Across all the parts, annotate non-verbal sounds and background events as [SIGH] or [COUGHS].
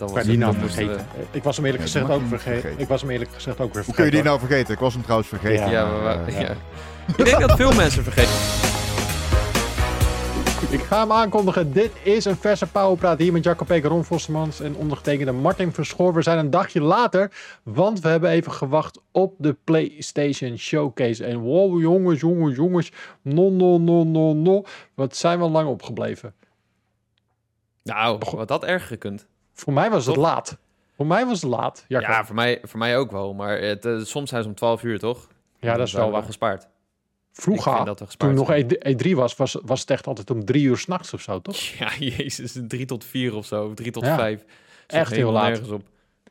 Dat Ik was die nou we- vergeten. Ik was hem eerlijk Nee, gezegd ook vergeten. vergeten. Ik was hem eerlijk gezegd ook weer Hoe kun je die vergeten. nou vergeten? Ik was hem trouwens vergeten. Ja. Wa- Eh, ja. Ik denk dat veel mensen vergeten. Ik ga hem aankondigen. Dit is een verse Powerpraat hier met Jacob Peker, Ron Vossemans en ondergetekende Martin Verschoor. We zijn een dagje later, want we hebben even gewacht op de PlayStation Showcase. En wow, jongens, jongens, jongens. No, no, no, no, no. Wat zijn we lang opgebleven. Nou, wat dat erg gekund. Voor mij was het Toch? laat. Voor mij was het laat. Jacob. Ja, voor mij, voor mij ook wel. Maar het, eh, soms zijn ze om 12 uur, toch? ja, dat is wel waar. gespaard. Vroeger, toen nog zijn. E3 was, was, was het echt altijd om drie uur s'nachts of zo, toch? [LAUGHS] Ja, jezus. 3 tot 4 of zo. 3 tot Ja, 5. echt heel laat. Nergens op.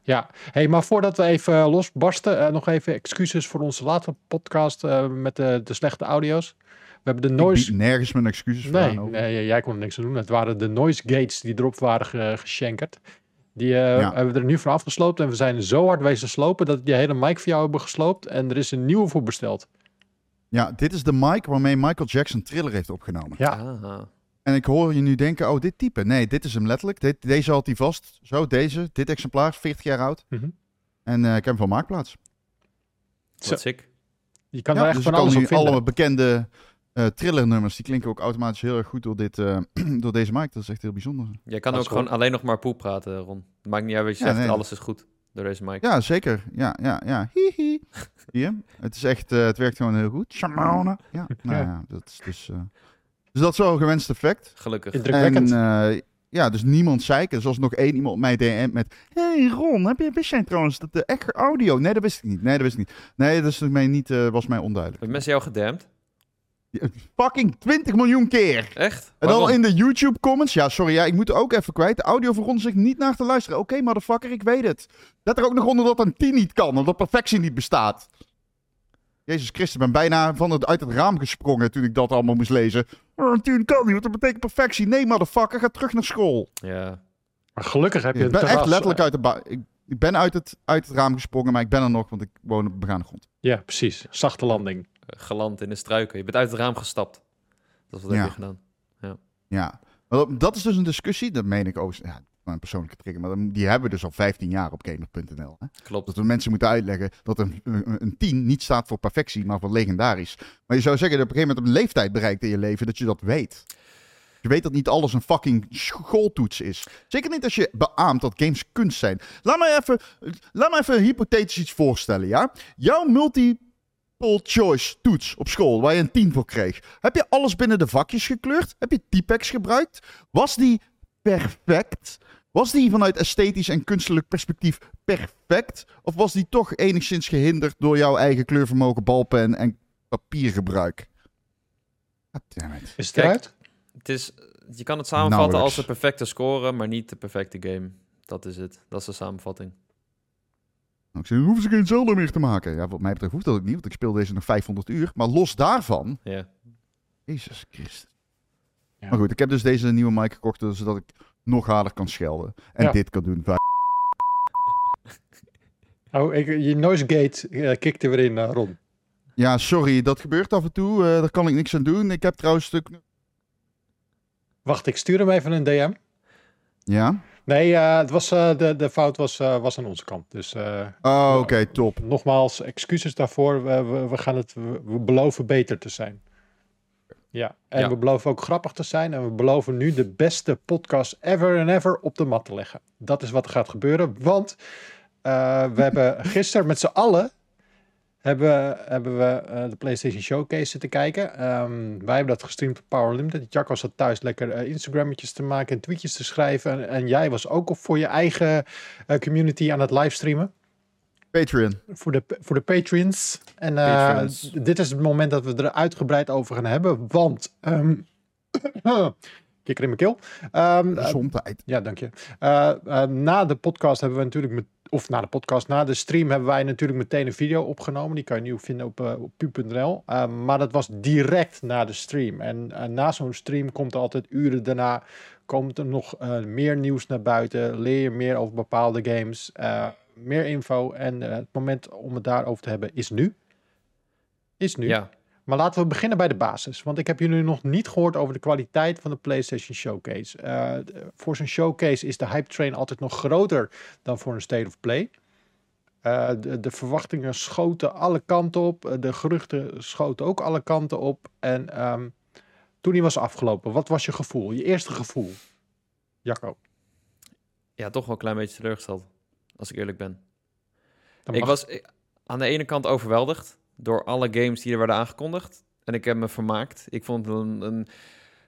Ja, hey, maar voordat we even eh, losbarsten, eh, nog even excuses voor onze late podcast eh, met de, de slechte audio's. We hebben de Ik noise. bied nergens mijn excuses voor Nee, nee, jij kon er niks aan doen. Het waren de noise gates die erop waren ge- geshankerd. Die eh, Ja. hebben we er nu van afgesloopt. En we zijn zo hard wezen slopen dat we die hele mic voor jou hebben gesloopt. En er is een nieuwe voor besteld. Ja, dit is de mic waarmee Michael Jackson Thriller heeft opgenomen. Ja, Ah. En ik hoor je nu denken, oh, dit type. Nee, dit is hem letterlijk. Dit, deze had hij vast. Zo, deze. Dit exemplaar, is 40 jaar oud. Mhm. En eh, ik heb hem van Marktplaats. Zo. Wat sick. je kan ja, er echt dus van alles op vinden. alle bekende eh Thriller-nummers, die klinken ook automatisch heel erg goed door, dit, eh, [CLEARS THROAT] door deze mic. Dat is echt heel bijzonder. Jij kan Dat ook gewoon goed. alleen nog maar poep praten, Ron. Het maakt niet uit wat je Ja, zegt. nee. Alles is goed door deze mic. Ja, zeker. Ja, ja, ja. Hihi. Zie je? Het is echt, eh, het werkt gewoon heel goed. Shamona. Ja, [LAUGHS] nou Ja. dat is dus... eh, dus dat is wel een gewenst effect. Gelukkig. Indrukwekkend. En eh, ja, dus niemand zeiken. Zoals nog één iemand op mij DM met... Hey Ron, heb je, wist jij trouwens dat de echte audio... Nee, dat wist ik niet. Nee, dat wist ik niet. Nee, dat is mij niet, eh, was mij onduidelijk. Hebben mensen jou gedampt? Fucking 20 miljoen keer. Echt? En dan Waarom? in de YouTube comments. Ja, sorry, ja, ik moet er ook even kwijt. De audio voor ons zich niet naar te luisteren. Oké, motherfucker, ik weet het. Zet er ook nog onder dat een 10 niet kan. Omdat perfectie niet bestaat. Jezus Christus, ik ben bijna van het, uit het raam gesprongen toen ik dat allemaal moest lezen. Oh, een 10 kan niet, want dat betekent perfectie. Nee, motherfucker, ga terug naar school. Ja. Maar gelukkig heb je Ik een ben echt letterlijk uit, de ba- ik, ik ben uit het, uit het raam gesprongen, maar ik ben er nog, want ik woon op begane grond. Ja, precies. Zachte landing. Geland in de struiken. Je bent uit het raam gestapt. Dat is wat Ja. heb je gedaan. Ja, maar dat, dat is dus een discussie, dat meen ik ook. Ja, een persoonlijke trigger, maar die hebben we dus al 15 jaar op gamer.nl. Klopt. Dat we mensen moeten uitleggen dat een, een, een 10 niet staat voor perfectie, maar voor legendarisch. Maar je zou zeggen dat op een gegeven moment een leeftijd bereikt in je leven dat je dat weet. Je weet dat niet alles een fucking schooltoets is. Zeker niet als je beaamt dat games kunst zijn. Laat me even, laat me even hypothetisch iets voorstellen, ja? Jouw multiple choice toets op school, waar je een 10 voor kreeg. Heb je alles binnen de vakjes gekleurd? Heb je T-Pex gebruikt? Was die perfect? Was die vanuit esthetisch en kunstelijk perspectief perfect? Of was die toch enigszins gehinderd door jouw eigen kleurvermogen, balpen en papiergebruik? Goddammit. Is het Kijk? Het is, je kan het samenvatten als de perfecte score, maar niet de perfecte game. Dat is het. Dat is de samenvatting. Nou, ik zei, dan hoeven ze geen Zelda meer te maken. Ja, wat mij betreft hoeft dat ook niet, want ik speel deze nog 500 uur. Maar los daarvan, Ja. Jezus Christus. Ja. Maar goed, ik heb dus deze nieuwe mic gekocht, zodat ik nog harder kan schelden. En Ja. dit kan doen. [LAUGHS] Oh, ik, je noise gate eh, kikt er weer in, eh, Ron. Ja, sorry, dat gebeurt af en toe. eh, daar kan ik niks aan doen. Ik heb trouwens stuk... Wacht, ik stuur hem even een DM. Ja? Nee, eh, het was, eh, de, de fout was, eh, was aan onze kant. Dus eh, Oh, oké, top. nogmaals, excuses daarvoor. We, we, we gaan het, we, beloven beter te zijn. Ja, en Ja. we beloven ook grappig te zijn. En we beloven nu de beste podcast ever and ever op de mat te leggen. Dat is wat er gaat gebeuren. Want eh, we hebben [LAUGHS] gisteren met z'n allen hebben, hebben we eh, de PlayStation Showcase zitten kijken. Ehm, wij hebben dat gestreamd op Power Limited. Jacco zat thuis lekker eh, Instagrammetjes te maken en tweetjes te schrijven. En, en jij was ook op voor je eigen eh, community aan het livestreamen. Patreon. Voor de, voor de Patreons. En eh, Patrons. dit is het moment dat we er uitgebreid over gaan hebben. Want. ehm [COUGHS] kikker in mijn keel. Ehm, eh, Gezondheid. ja, dank je. Eh, eh, na de podcast hebben we natuurlijk met. Of na de podcast, na de stream hebben wij natuurlijk meteen een video opgenomen. Die kan je nu vinden op. Eh, maar dat was direct na de stream. En eh, na zo'n stream komt er altijd uren daarna. Komt er nog eh, meer nieuws naar buiten. Leer je meer over bepaalde games. meer info. En het moment om het daarover te hebben is nu. Is nu. Ja. Maar laten we beginnen bij de basis. Want ik heb jullie nog niet gehoord over de kwaliteit van de PlayStation Showcase. Eh, voor zo'n showcase is de hype train altijd nog groter dan voor een State of Play. Eh, de, de verwachtingen schoten alle kanten op. Eh, De geruchten schoten ook alle kanten op. En ehm, toen die was afgelopen, wat was je gevoel? Je eerste gevoel? Jacco. Ja, toch wel een klein beetje teleurgesteld, als ik eerlijk ben. Ik was aan de ene kant overweldigd door alle games die er werden aangekondigd. En ik heb me vermaakt. Ik vond het een, een,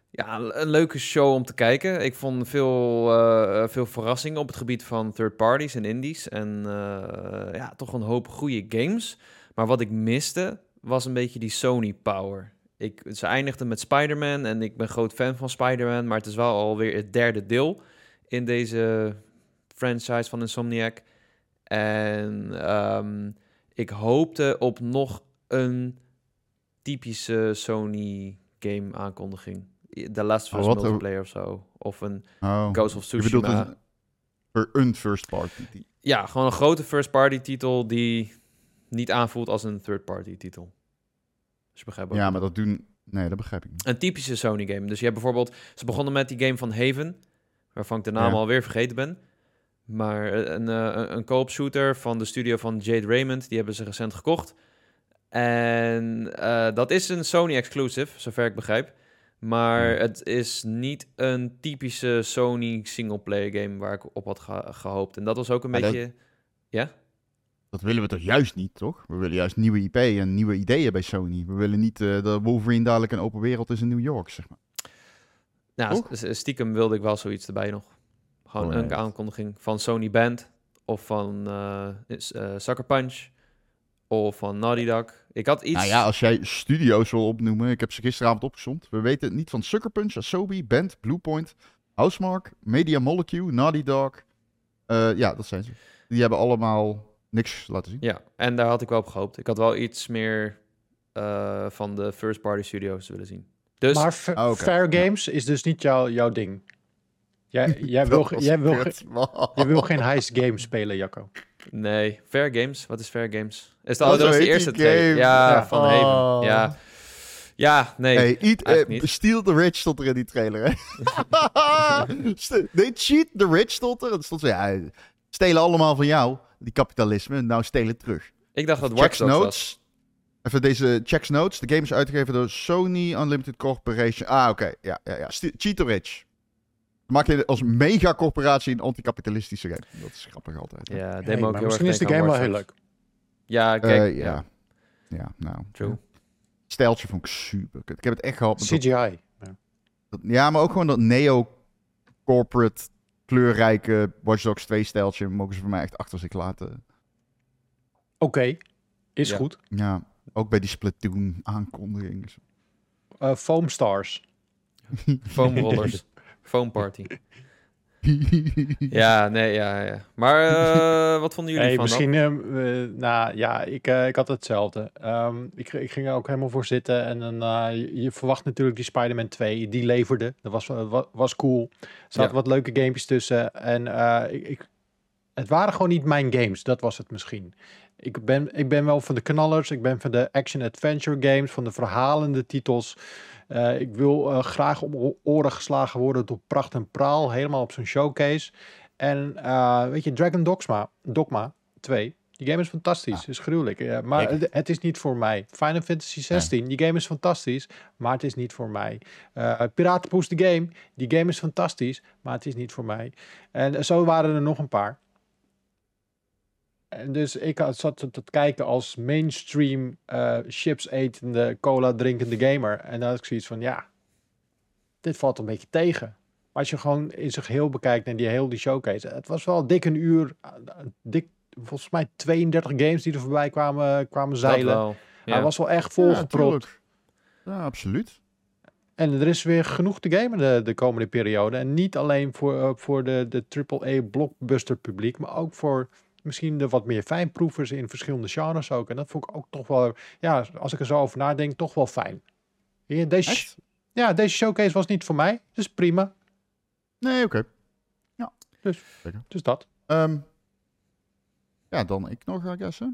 ja, een leuke show om te kijken. Ik vond veel, eh, veel verrassingen op het gebied van third parties en indies. En eh, ja, toch een hoop goede games. Maar wat ik miste, was een beetje die Sony power. Ik, ze eindigden met Spider-Man en ik ben groot fan van Spider-Man. Maar het is wel alweer het derde deel in deze franchise van Insomniac. En ehm, ik hoopte op nog een typische Sony game aankondiging. The Last of Us Oh, wat, eh, multiplayer of zo. Of een Oh. Ghost of Je bedoelt Tsushima. een, een first party. titel. Ja, gewoon een grote first party titel die niet aanvoelt als een third party titel. Dus ik Ja, maar dat doen... Nee, dat begrijp ik niet. Een typische Sony game. Dus je hebt bijvoorbeeld... Ze begonnen met die game van Haven, waarvan ik de naam Ja. alweer vergeten ben. Maar eh, een, eh, een, een co-op shooter van de studio van Jade Raymond, die hebben ze recent gekocht. En eh, dat is een Sony exclusive, zover ik begrijp. Maar Ja. het is niet een typische Sony singleplayer game waar ik op had ge- gehoopt. En dat was ook een Maar dat- beetje... Dat willen we toch juist niet, toch? We willen juist nieuwe IP en nieuwe ideeën bij Sony. We willen niet eh, dat Wolverine dadelijk een open wereld is in New York, zeg maar. Nou, stiekem wilde ik wel zoiets erbij nog. Gewoon een Alright. aankondiging van Sony Band of van eh eh, Sucker Punch of van Naughty Dog. Ik had iets... Nou ja, als jij studio's wil opnoemen, ik heb ze gisteravond opgezond. We weten het niet van Sucker Punch, Asobi, Band, Bluepoint, Housemark, Media Molecule, Naughty Dog. Eh, ja, dat zijn ze. Die hebben allemaal niks laten zien. Ja, en daar had ik wel op gehoopt. Ik had wel iets meer eh, van de first party studios willen zien. Dus maar oké. Fair Ja. Games is dus niet jouw, jouw ding. Jij, [LAUGHS] jij, wil, jij, wil, kut. ge- jij wil geen heist game spelen, Jacco. nee, Fair Games. Wat is Fair Games? Is dat, was de eerste twee. Ja, Ja. van Oh. Haven. Ja. ja, nee. Hey, eat, eigenlijk eh, steal the rich stond er in die trailer, hè? [LAUGHS] Cheat the rich stond er. Dat stond zo, ja, stelen allemaal van jou, die kapitalisme. Nou, stelen terug. Ik dacht dat Watch Dogs was. Notes. Even deze Checks Notes. De game is uitgegeven door Sony Unlimited Corporation. Ah, oké. Ja, ja, ja. Cheat the rich. Maak je als megacorporatie een anticapitalistische game. Dat is grappig altijd. hè? Ja, Hey, demo ook maar heel misschien is de game wel heel leuk. Ja, Eh, kijk. ja. ja. ja. nou. True. Stijltje vond ik super kut. Ik heb het echt gehad met CGI. Ja. dat- Ja, maar ook gewoon dat neo-corporate, kleurrijke Watch Dogs 2 stijltje mogen ze voor mij echt achter zich laten. Oké, is Ja. goed. Ja, ook bij die Splatoon aankondiging. Eh, Foam Stars. [LAUGHS] Foam rollers. Foam party. [LAUGHS] Ja, nee, ja, ja. Maar eh, wat vonden jullie Hey, van misschien, ehm, eh, nou ja, ik, eh, ik had hetzelfde. Ehm, ik, ik ging er ook helemaal voor zitten. En dan, eh, je, je verwacht natuurlijk die Spider-Man 2. Die leverde. Dat was, wa- was cool. Er zaten Ja. wat leuke gamepjes tussen. En eh, ik, ik, het waren gewoon niet mijn games. Dat was het misschien. Ik ben, ik ben wel van de knallers. Ik ben van de action-adventure games. Van de verhalende titels. Eh, ik wil eh, graag om oren geslagen worden door pracht en praal. Helemaal op zo'n showcase. En eh, weet je, Dragon Dogma, Dogma 2. Die game is fantastisch. is gruwelijk. maar het, het is niet voor mij. Final Fantasy 16. Die game is fantastisch. Maar het is niet voor mij. Piratenpoes de game. Die game is fantastisch. Maar het is niet voor mij. En zo waren er nog een paar. En dus ik had- zat te, te kijken als mainstream eh, chips etende, cola drinkende gamer. En dan had ik zoiets van, ja, dit valt een beetje tegen. Maar als je gewoon in zich heel bekijkt en die heel die showcase. Het was wel dik een uur, eh, dik, volgens mij 32 games die er voorbij kwamen, kwamen dat zeilen. wel. Ja. Hij was wel echt Ja, volgepropt. tuurlijk. Ja, absoluut. En er is weer genoeg te gamen de, de komende periode. En niet alleen voor, eh, voor de, de AAA blockbuster publiek, maar ook voor misschien de wat meer fijnproevers in verschillende genres ook. En dat vond ik ook toch wel, ja, als ik er zo over nadenk, toch wel fijn. Ja, deze, Echt? ja, deze showcase was niet voor mij, dus prima. Nee, oké. Dus dat. Ehm, ja, dan ik nog, I guess, hè?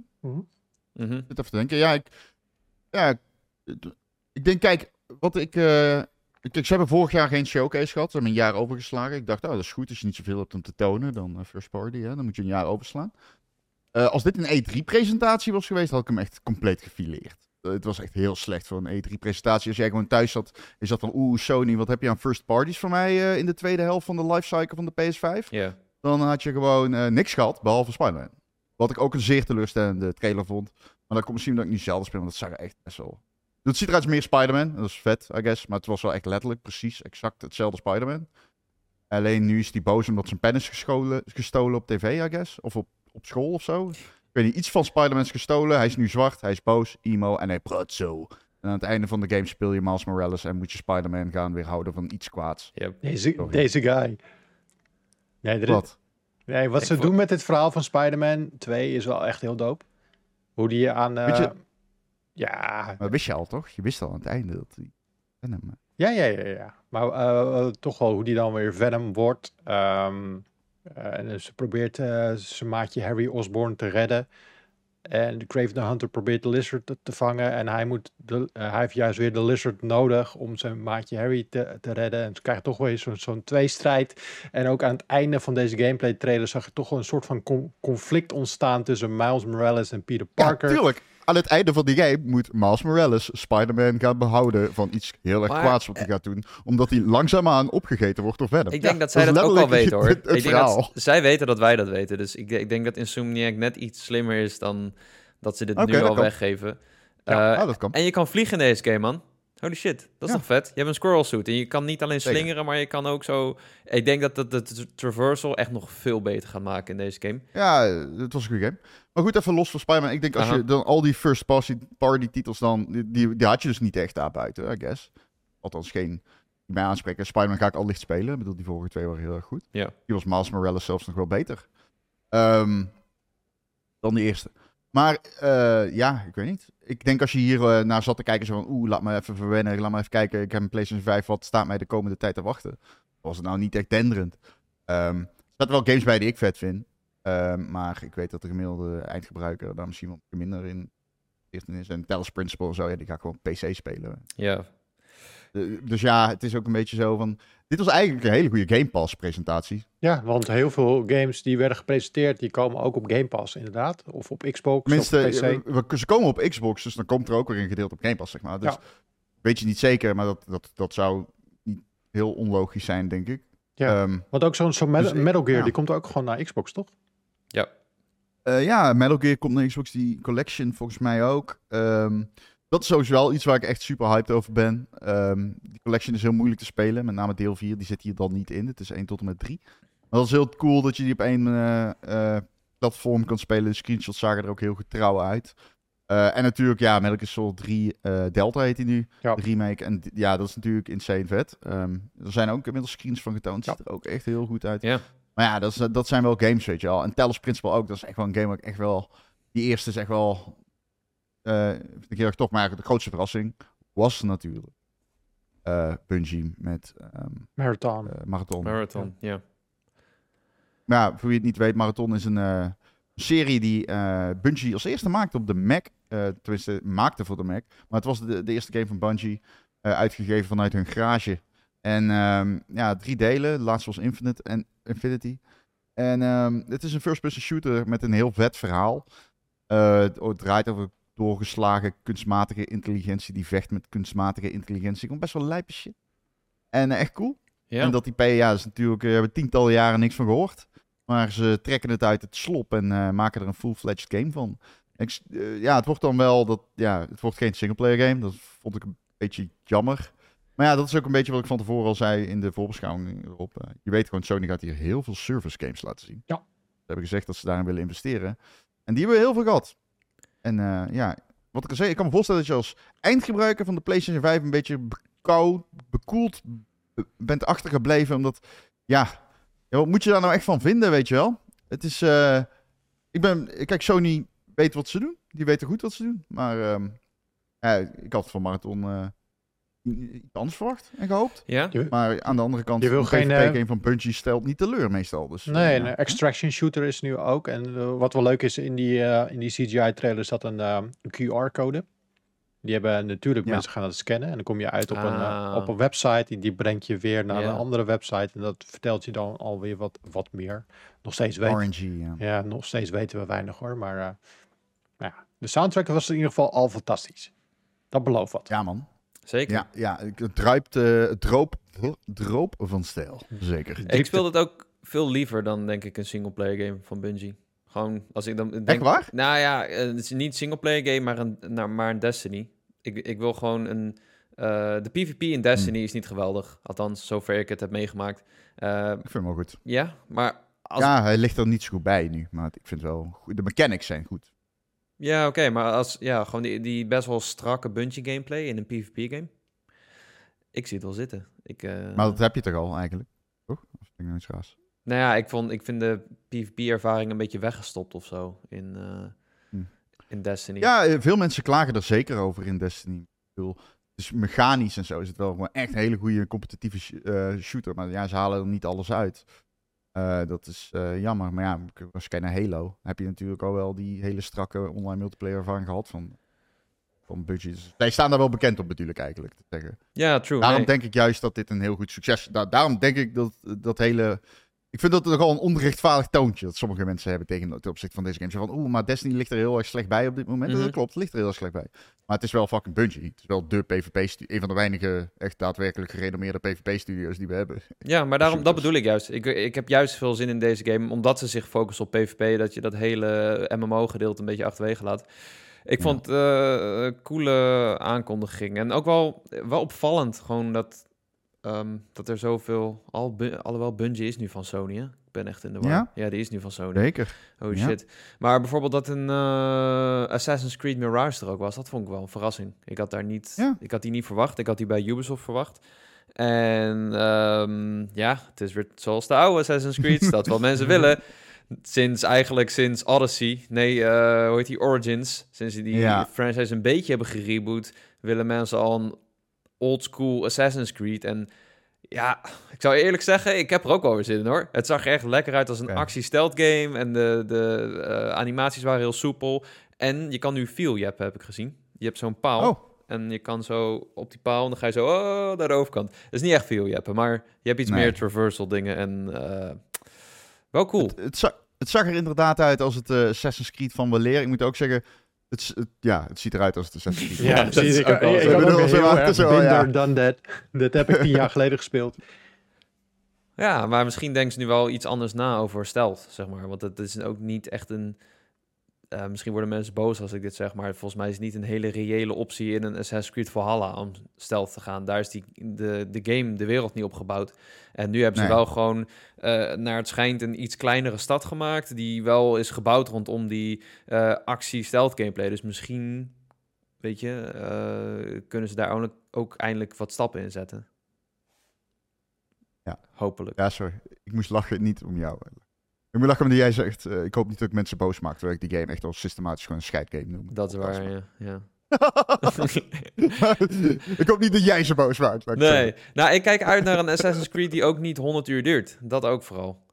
Zit even te denken. Ja, ik, ja, ik ik denk, kijk, wat ik... eh, Kijk, ze hebben vorig jaar geen showcase gehad. Ze hebben een jaar overgeslagen. Ik dacht, oh, dat is goed. Als je niet zoveel hebt om te tonen, dan eh, first party. Hè? Dan moet je een jaar overslaan. Eh, als dit een E3-presentatie was geweest, had ik hem echt compleet gefileerd. Eh, het was echt heel slecht voor een E3-presentatie. Als jij gewoon thuis zat, is dat van, oeh, Sony, wat heb je aan first parties voor mij in de tweede helft van de lifecycle van de PS5? Ja. Dan had je gewoon niks gehad, behalve Spider-Man. Wat ik ook een zeer teleurstellende trailer vond. Maar dat komt misschien dat ik niet zelf speel, want dat zag er echt best wel... Het ziet eruit als meer Spider-Man. Dat is vet, I guess. Maar het was wel echt letterlijk precies exact hetzelfde Spider-Man. Alleen nu is hij boos omdat zijn pen is gescholen, gestolen op tv, I guess. Of op, op school of zo. Ik weet niet, iets van Spider-Man is gestolen. Hij is nu zwart, hij is boos, emo en hij praat zo. En aan het einde van de game speel je Miles Morales en moet je Spider-Man gaan weerhouden van iets kwaads. Yep. Deze, Sorry. deze guy. Nee, er Wat? nee, wat Ik ze vond- doen met dit verhaal van Spider-Man 2 is wel echt heel dope. Hoe die aan... eh, Weet je- Ja, Maar wist je al, toch? Je wist al aan het einde dat hij... Venom, eh, ja, ja, ja, ja. Maar eh, toch wel hoe die dan weer Venom wordt. Ehm, eh, en ze probeert zijn maatje Harry Osborn te redden. En de Craven the Hunter probeert de Lizard te, te vangen. En hij, moet de, hij heeft juist weer de Lizard nodig om zijn maatje Harry te, te redden. En ze krijgen toch weer zo'n zo'n tweestrijd. En ook aan het einde van deze gameplay trailer zag je toch wel een soort van con- conflict ontstaan tussen Miles Morales en Peter Parker. Ja, tuurlijk. Aan het einde van die game moet Miles Morales Spider-Man gaan behouden van iets heel erg Maar, kwaads wat hij gaat doen. Omdat hij langzaamaan opgegeten wordt door Venom. Ik denk Ja, dat zij dat, ook wel letterlijk weten [LAUGHS] hoor. het- het ik denk dat zij weten dat wij dat weten. Dus ik, ik denk dat Insomniac net iets slimmer is dan dat ze dit nu al kan. weggeven. Ja, Eh, ah, dat kan. en je kan vliegen in deze game, man. Holy shit, dat is Ja. toch vet? Je hebt een squirrel suit en je kan niet alleen Zeker. slingeren, maar je kan ook zo... Ik denk dat het de tra- traversal echt nog veel beter gaat maken in deze game. Ja, het was een goede game. Maar goed, even los van Spider-Man. Ik denk als Aha. je dan al die first party, titels dan... Die, die, had je dus niet echt daar buiten, I guess. Althans geen mij aanspreken. Spider-Man ga ik al licht spelen. Ik bedoel, die vorige twee waren heel erg goed. Ja. Die was Miles Morales zelfs nog wel beter. Ehm, dan de eerste. Maar eh, ja, ik weet niet. Ik denk als je hier eh, naar zat te kijken, zo van... Oeh, laat me even verwennen. Laat me even kijken. Ik heb een PlayStation 5. Wat staat mij de komende tijd te wachten? Was het nou niet echt denderend. Ehm, er zaten wel games bij die ik vet vind. Ehm, maar ik weet dat de gemiddelde eindgebruiker daar misschien wat minder in is. En Talos Principle en zo, ja, die ga ik gewoon PC spelen. Ja, dus ja, het is ook een beetje zo van... Dit was eigenlijk een hele goede Game Pass presentatie. Ja, want heel veel games die werden gepresenteerd, die komen ook op Game Pass inderdaad. Of op Xbox, Tenminste, of PC. we- we- ze komen op Xbox, dus dan komt er ook weer een gedeelte op Game Pass, zeg maar. Dus Ja. weet je niet zeker, maar dat, dat, dat zou niet heel onlogisch zijn, denk ik. Ja. Ehm, Want ook zo'n zo'n Metal, Dus Metal Gear, ja. die komt ook gewoon naar Xbox, toch? ja. Eh, ja, Metal Gear komt naar Xbox, die collection volgens mij ook. Ehm, dat is sowieso wel iets waar ik echt super hyped over ben. Ehm, die collection is heel moeilijk te spelen, met name deel 4, die zit hier dan niet in. Het is 1 tot en met 3. Maar dat is heel cool dat je die op één eh, eh, platform kan spelen. De screenshots zagen er ook heel getrouw uit. Eh, en natuurlijk, ja, Metal Gear Solid 3 eh, Delta heet hij nu, Ja. de remake. En ja, dat is natuurlijk insane vet. Ehm, er zijn ook inmiddels screens van getoond. Ja. Ziet er ook echt heel goed uit. Ja. Maar ja, dat, is, dat zijn wel games, weet je wel. En Talos Principle ook. Dat is echt wel een game waar ik echt wel... Die eerste is echt wel... eh vind ik heel erg tof. Maar de grootste verrassing was natuurlijk... eh Bungie met ehm, Marathon. eh, Marathon. Marathon, ja. Maar ja, voor wie het niet weet, Marathon is een eh, serie die eh, Bungie als eerste maakte op de Mac. Eh tenminste, maakte voor de Mac. Maar het was de, de eerste game van Bungie, eh, uitgegeven vanuit hun garage. En ehm, ja, drie delen. De laatste was Infinite en Infinity. En ehm, het is een first-person shooter met een heel vet verhaal. Eh, het het draait over doorgeslagen kunstmatige intelligentie die vecht met kunstmatige intelligentie. Komt best wel lijpe shit. En eh, echt cool. Ja, En dat die PA is natuurlijk, eh, we hebben tientallen jaren niks van gehoord. Maar ze trekken het uit het slop en eh, maken er een full-fledged game van. Ik, eh, ja, het wordt dan wel dat, ja, het wordt geen singleplayer game. Dat vond ik een beetje jammer. Maar ja, dat is ook een beetje wat ik van tevoren al zei in de voorbeschouwing erop. Eh, je weet gewoon, Sony gaat hier heel veel service games laten zien. Ja. Ze hebben gezegd dat ze daarin willen investeren. En die hebben heel veel gehad. En eh, ja, wat ik al zei, ik kan me voorstellen dat je als eindgebruiker van de PlayStation 5 een beetje bekoud, bekoeld bent achtergebleven. Omdat, ja, wat moet je daar nou echt van vinden, weet je wel? Het is, eh, ik ben, kijk, Sony weet wat ze doen. Die weten goed wat ze doen. Maar ehm, ik had van Marathon eh, iets anders verwacht en gehoopt. ja? Maar aan de andere kant, Je wil een geen, eh, van Bungie stelt niet teleur meestal. Dus, eh, Nee, ja. een extraction shooter is nu ook. En eh, wat wel leuk is, in die, eh, in die CGI-trailer zat een, eh, een QR-code. Die hebben natuurlijk Ja. mensen gaan het scannen. En dan kom je uit op, een, Ah. op een website. Die, die brengt je weer naar Ja. een andere website. En dat vertelt je dan alweer wat, wat meer. Nog steeds weten, RNG, ja. ja, nog steeds weten we weinig hoor. Maar eh, nou ja, de soundtrack was in ieder geval al fantastisch. Dat belooft wat. Ja, man. Zeker. Ja, ja het druipt, eh, het droop, droop van stijl. Zeker. Ik speel het ook veel liever dan, denk ik, een singleplayer game van Bungie. Gewoon, als ik dan denk... Echt waar? Nou ja, eh, het is niet singleplayer game, maar een, nou, maar een Destiny. Ik, ik wil gewoon een... eh, de PvP in Destiny is niet geweldig. Althans, zover ik het heb meegemaakt. Eh, Ik vind hem wel goed. ja, maar... Als, Ja, hij ligt er niet zo goed bij nu. Maar ik vind wel goed. De mechanics zijn goed. Ja, oké, maar als ja, gewoon die, die best wel strakke Bungie gameplay in een PvP game. Ik zie het wel zitten. Ik, eh, Maar dat heb je toch al eigenlijk? Toch? Of vind ik nou iets raars? Nou ja, ik, vond, ik vind de PvP-ervaring een beetje weggestopt of zo in, eh, Hm. in Destiny. Ja, eh, veel mensen klagen er zeker over in Destiny. Ik bedoel, dus mechanisch en zo is het wel gewoon echt een hele goede competitieve sh- shooter. Maar ja, ze halen er niet alles uit. Eh, dat is eh, jammer. Maar ja, als je kijkt naar Halo, heb je natuurlijk al wel die hele strakke online multiplayer ervaring gehad van, van Bungie. Dus zij staan daar wel bekend op natuurlijk eigenlijk, te zeggen. Ja, true. Daarom denk ik juist dat dit een heel goed succes is. daarom denk ik dat dat hele... Ik vind dat nogal een onrechtvaardig toontje dat sommige mensen hebben tegen ten opzichte van deze game. Zo van, oeh, maar Destiny ligt er heel erg slecht bij op dit moment. Mhm. Dat klopt, het ligt er heel erg slecht bij. Maar het is wel fucking Bungie. Het is wel de PvP-studio. Een van de weinige echt daadwerkelijk gerenommeerde PvP-studio's die we hebben. Ja, maar [LAUGHS] daarom, dat bedoel ik juist. Ik, ik heb juist veel zin in deze game, omdat ze zich focussen op PvP, dat je dat hele MMO-gedeelte een beetje achterwege laat. Ik Ja. vond het eh, een coole aankondiging. En ook wel, wel opvallend, gewoon dat, ehm, dat er zoveel... Al, alhoewel Bungie is nu van Sony, hè? Ik ben echt in de war. Ja? Ja, die is nu van Sony. Zeker. Oh Ja. shit. Maar bijvoorbeeld dat een eh, Assassin's Creed Mirage er ook was, dat vond ik wel een verrassing. Ik had daar niet, Ja. ik had die niet verwacht. Ik had die bij Ubisoft verwacht. En ehm, ja, het is weer zoals de oude Assassin's Creed, [LAUGHS] dat wat mensen willen. Sinds eigenlijk sinds Odyssey, nee, eh, hoe heet die, Origins. Sinds ze die Ja. franchise een beetje hebben gereboot, willen mensen al een old school Assassin's Creed. En ja, ik zou eerlijk zeggen, ik heb er ook wel weer zin in hoor. Het zag er echt lekker uit als een Ja. actie-stealth game. En de, de eh, animaties waren heel soepel. En je kan nu feel jappen, heb ik gezien. Je hebt zo'n paal. Oh, En je kan zo op die paal, en dan ga je zo oh, naar de overkant. Het is niet echt veel jappen, maar je hebt iets Nee. meer traversal dingen. En eh, wel cool. het, het, zag, het zag er inderdaad uit als het eh, Assassin's Creed van weleer. Ik moet ook zeggen, het, ja, het ziet eruit als het Assassin's [LAUGHS] Creed. Ja, Ja, dat precies. is Ik, ook wel ik, bedoel, ook zo, heel erg zo, ja. done that. Dat heb ik tien jaar geleden gespeeld. Ja, maar misschien denken ze nu wel iets anders na over stealth, zeg maar. Want het is ook niet echt een... eh, misschien worden mensen boos als ik dit zeg, maar volgens mij is het niet een hele reële optie in een Assassin's Creed Valhalla om stealth te gaan. Daar is die, de, de game, de wereld niet op gebouwd. En nu hebben ze Nee. wel gewoon, eh, naar het schijnt, een iets kleinere stad gemaakt, die wel is gebouwd rondom die eh, actie-stealth gameplay. Dus misschien, weet je, kunnen ze daar ook, ook eindelijk wat stappen in zetten. Ja. Hopelijk. Ja, sorry. Ik moest lachen, niet om jou. Ik moet lachen omdat jij zegt, eh, ik hoop niet dat ik mensen boos maak, terwijl ik die game echt al systematisch gewoon een scheidgame noem. Dat is waar, ja. ja. [LAUGHS] ik hoop niet dat jij ze boos maakt. Nee, nou, ik kijk uit naar een Assassin's Creed die ook niet 100 uur duurt. Dat ook vooral.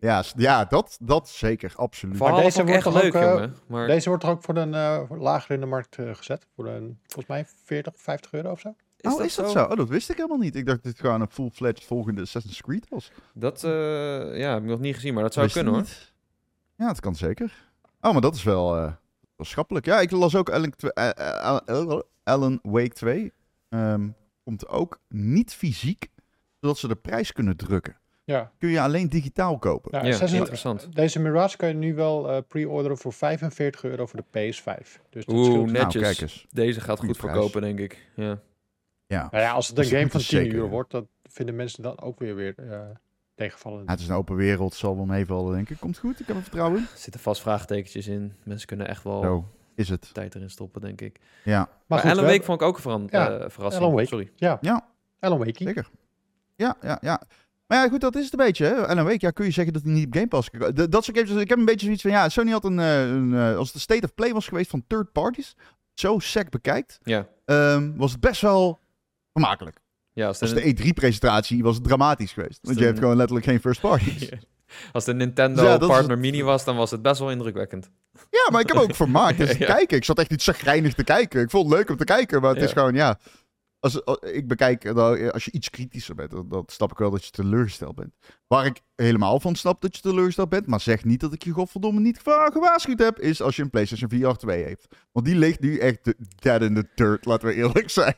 Ja, ja dat, dat zeker, absoluut. Deze vond ik echt wordt leuk, toch ook, eh, jongen. Maar Deze wordt toch ook voor een eh, lager in de markt eh, gezet? Voor een, volgens mij 40, 50 euro of zo? Is oh, dat is dat zo? Oh, dat wist ik helemaal niet. Ik dacht dat dit gewoon een full-fledged volgende Assassin's Creed was. Dat, eh, ja, heb ik nog niet gezien, maar dat zou Wist kunnen, hoor. niet. Ja, dat kan zeker. Oh, maar dat is wel, eh, wel schappelijk. Ja, ik las ook Alan, eh, eh, Alan- Alan Wake 2. ehm, komt ook niet fysiek, zodat ze de prijs kunnen drukken. Ja. Kun je alleen digitaal kopen. Ja, Ja, Assassin's- interessant. Deze Mirage kan je nu wel eh, pre-orderen voor 45 euro voor de PS5. Dus dat Oeh. Nou, netjes. kijk eens. Deze gaat Goeie goed prijs. verkopen, denk ik. Ja. Ja. Nou ja, als het een game van is 10 zeker, euro ja. wordt, dat vinden mensen dan ook weer weer eh tegenvallen. Ja, het is een open wereld, zal wel meevallen, denk ik. Komt goed, ik heb er vertrouwen in. Er zitten vast vraagtekentjes in. Mensen kunnen echt wel Zo is het. tijd erin stoppen, denk ik. Ja, Maar, goed, Alan Wake hebben- vond ik ook een Ja, eh, verrassing. Alan Wake. Sorry. Ja, ja Alan zeker. Ja, ja, ja. Maar ja, goed, dat is het een beetje. Hè. Alan Wake, ja, kun je zeggen dat hij niet op Game Pass... kan- De- Dat soort games, ik heb een beetje zoiets van... Ja, Sony had een... eh, een als het een state of play was geweest van third parties... Zo sec bekijkt... Ja. ehm, was het best wel vermakelijk. Ja, als de E3-presentatie was het dramatisch geweest. Want je hebt gewoon letterlijk geen first parties. [LAUGHS] Als de Nintendo Ja, Partner het. Mini was, dan was het best wel indrukwekkend. Ja, maar ik heb ook vermaakt. Dus te [LAUGHS] Ja. kijken. Ik zat echt niet chagrijnig te kijken. Ik vond het leuk om te kijken, maar het is gewoon, ja... Als, als- ik bekijk, eh, dan- als je iets kritischer bent, dan, dan snap ik wel dat je teleurgesteld bent. Waar ik helemaal van snap dat je teleurgesteld bent, maar zeg niet dat ik je godverdomme niet gewaarschuwd heb, is als je een PlayStation VR 2 heeft. Want die ligt nu echt de- dead in the dirt, laten we eerlijk [LAUGHS] zijn.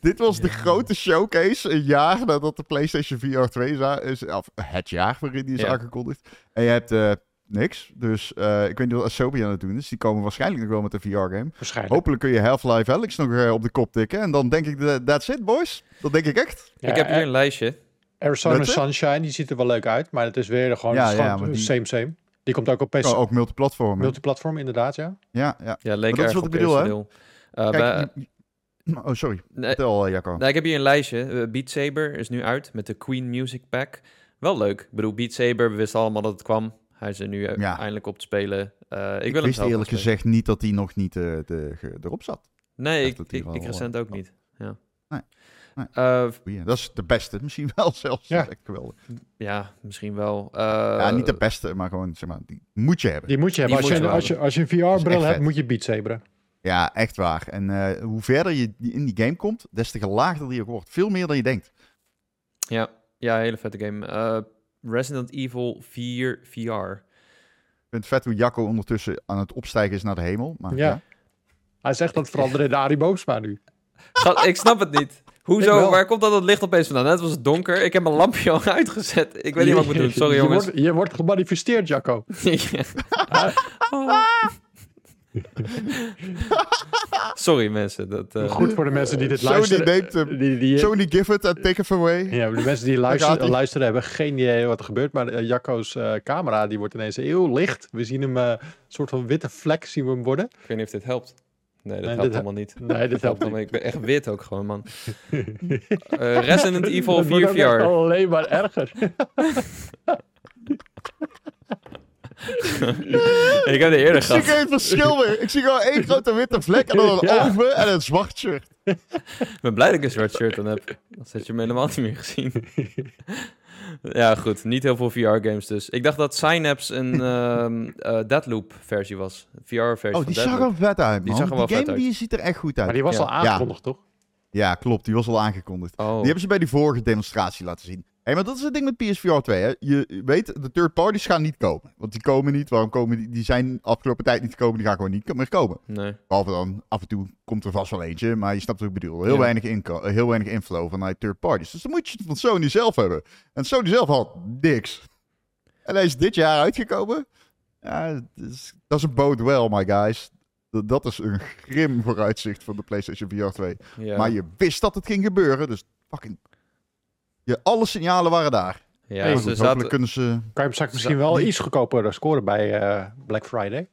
Dit was de grote showcase, een jaar nadat de PlayStation VR 2 is, of het jaar waarin die is Ja. aangekondigd. En je hebt eh, niks, dus eh, ik weet niet wat Asobi aan het doen is. Die komen waarschijnlijk nog wel met een VR-game. Waarschijnlijk. Hopelijk kun je Half-Life Alyx nog eh, op de kop tikken. En dan denk ik, that- that's it, boys. Dat denk ik echt. Ja, ik heb hier een lijstje. Arizona? Sunshine, die ziet er wel leuk uit, maar het is weer gewoon, Ja, gewoon die- same same. Die komt ook op PC, Oh, ook multiplatform. multiplatform inderdaad, ja. Ja, ja. Ja, leek dat is wat ik bedoel, hè? Eh, Kijk, oh, sorry. nee, Vertel, eh, Jacco. ik heb hier een lijstje. Eh, Beat Saber is nu uit met de Queen Music Pack. Wel leuk. Ik bedoel, Beat Saber, we wisten allemaal dat het kwam. Hij is er nu eh, Ja. eindelijk op te spelen. Eh, ik, Ik, wil hem wist zelf eerlijk gezegd niet dat hij nog niet eh, de, ge- erop zat. Nee, ik, ik, ik recent ook eh, niet. Ja. Nee. Eh. Dat is de beste, [LAUGHS] misschien wel zelfs. Ja. Echt geweldig. ja, misschien wel. Eh, ja, niet de beste, maar gewoon, zeg maar, die moet je hebben. Die moet je hebben. Als je, moet je als, je, als je een VR-bril hebt, vet. moet je Beat Saberen. Ja, echt waar. En eh, hoe verder je in die game komt, des te gelaagder die ook wordt. Veel meer dan je denkt. Ja, ja, hele vette game. Resident Evil 4 VR. Ik vind het vet hoe Jacco ondertussen aan het opstijgen is naar de hemel. Maar, Ja. ja. Hij zegt dat veranderen in de Arie Boomsma nu. Ik snap het niet. Hoezo? [LAUGHS] Waar komt dat het licht opeens vandaan? Net was het donker. Ik heb mijn lampje al uitgezet. Ik weet niet wat ik moet doen. Sorry, je jongens. Wordt, je wordt gemanifesteerd, Jacco. [LAUGHS] [LAUGHS] Ja. Oh. [LAUGHS] Sorry mensen. Dat, eh, Goed voor de mensen die dit Sony luisteren. neemt hem. Die, die, Sony give it and take it away. ja, de mensen die luisteren, luisteren hebben geen idee wat er gebeurt. Maar eh, Jacco's eh, camera die wordt ineens heel licht. We zien hem een soort van witte vlek zien we hem worden. Ik weet niet of dit helpt. Nee, dat Nee, helpt dit helemaal niet. Nee, dit helpt [LAUGHS] niet. Ik ben echt wit ook gewoon, man. [LAUGHS] Eh, Resident Evil Het wordt 4 ook echt VR. alleen maar erger. Ik heb het eerder Ik zie geen verschil meer. Ik zie gewoon één grote witte vlek en dan een [LAUGHS] Ja. oven en een zwart shirt. Ik ben blij dat ik een zwart shirt aan heb. Dan had je hem helemaal niet meer gezien. [LAUGHS] ja, goed. Niet heel veel VR-games dus. Ik dacht dat Synapse een [LAUGHS] ehm eh, Deadloop versie was. VR-versie Oh, van die zag er vet uit, Die zag er wel die vet game uit. die ziet er echt goed Maar uit. die was Ja. al aangekondigd, toch? Ja, klopt. Die was al aangekondigd. Oh, Die hebben ze bij die vorige demonstratie laten zien. Hé, maar dat is het ding met PSVR 2, hè. Je weet, de third parties gaan niet komen. Want die komen niet. Waarom komen die? Die zijn afgelopen tijd niet gekomen. Die gaan gewoon niet meer komen. nee. Behalve dan, af en toe komt er vast wel eentje. Maar je snapt wat ik bedoel. Heel, Ja. weinig, inko- heel weinig inflow vanuit third parties. Dus dan moet je het van Sony zelf hebben. En Sony zelf had niks. En hij is dit jaar uitgekomen. Ja, dat is, dat is een bode wel, my guys. Dat, dat is een grim vooruitzicht van de PlayStation VR 2. Ja. Maar je wist dat het ging gebeuren. Dus fucking... Je, alle signalen waren daar. ja, Hey, ze Goed, zaten... hopelijk kunnen ze... Kan je misschien wel die- iets goedkoper scoren bij eh, Black Friday?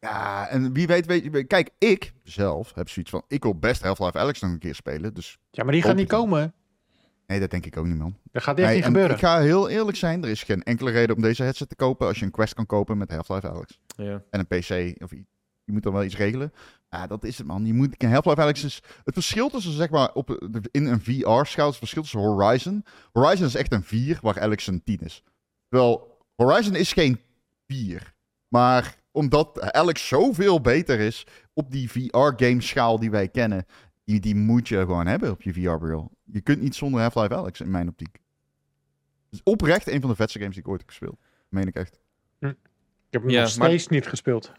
Ja, en wie weet, weet je... Kijk, ik zelf heb zoiets van... Ik wil best Half-Life Alyx nog een keer spelen. Dus Ja, maar die gaat niet komen. nee, dat denk ik ook niet, man. Dat gaat echt Nee, niet en gebeuren. Ik ga heel eerlijk zijn. Er is geen enkele reden om deze headset te kopen... als je een Quest kan kopen met Half-Life Alyx. Ja. En een PC. Of je moet dan wel iets regelen. Ja, dat is het, man. Je moet... Half-Life Alyx is... Het verschil tussen, zeg maar... Op, de- in een VR-schaal... Het verschil tussen Horizon... Horizon is echt een 4, waar Alyx een 10 is. Terwijl Horizon is geen 4. Maar omdat Alex zoveel beter is op die VR-game-schaal die wij kennen, die, die moet je gewoon hebben op je VR-bril. Je kunt niet zonder Half-Life Alex, in mijn optiek. Het is oprecht een van de vetste games die ik ooit heb gespeeld. Meen ik echt. Ik heb hem Ja, nog maar- steeds niet gespeeld.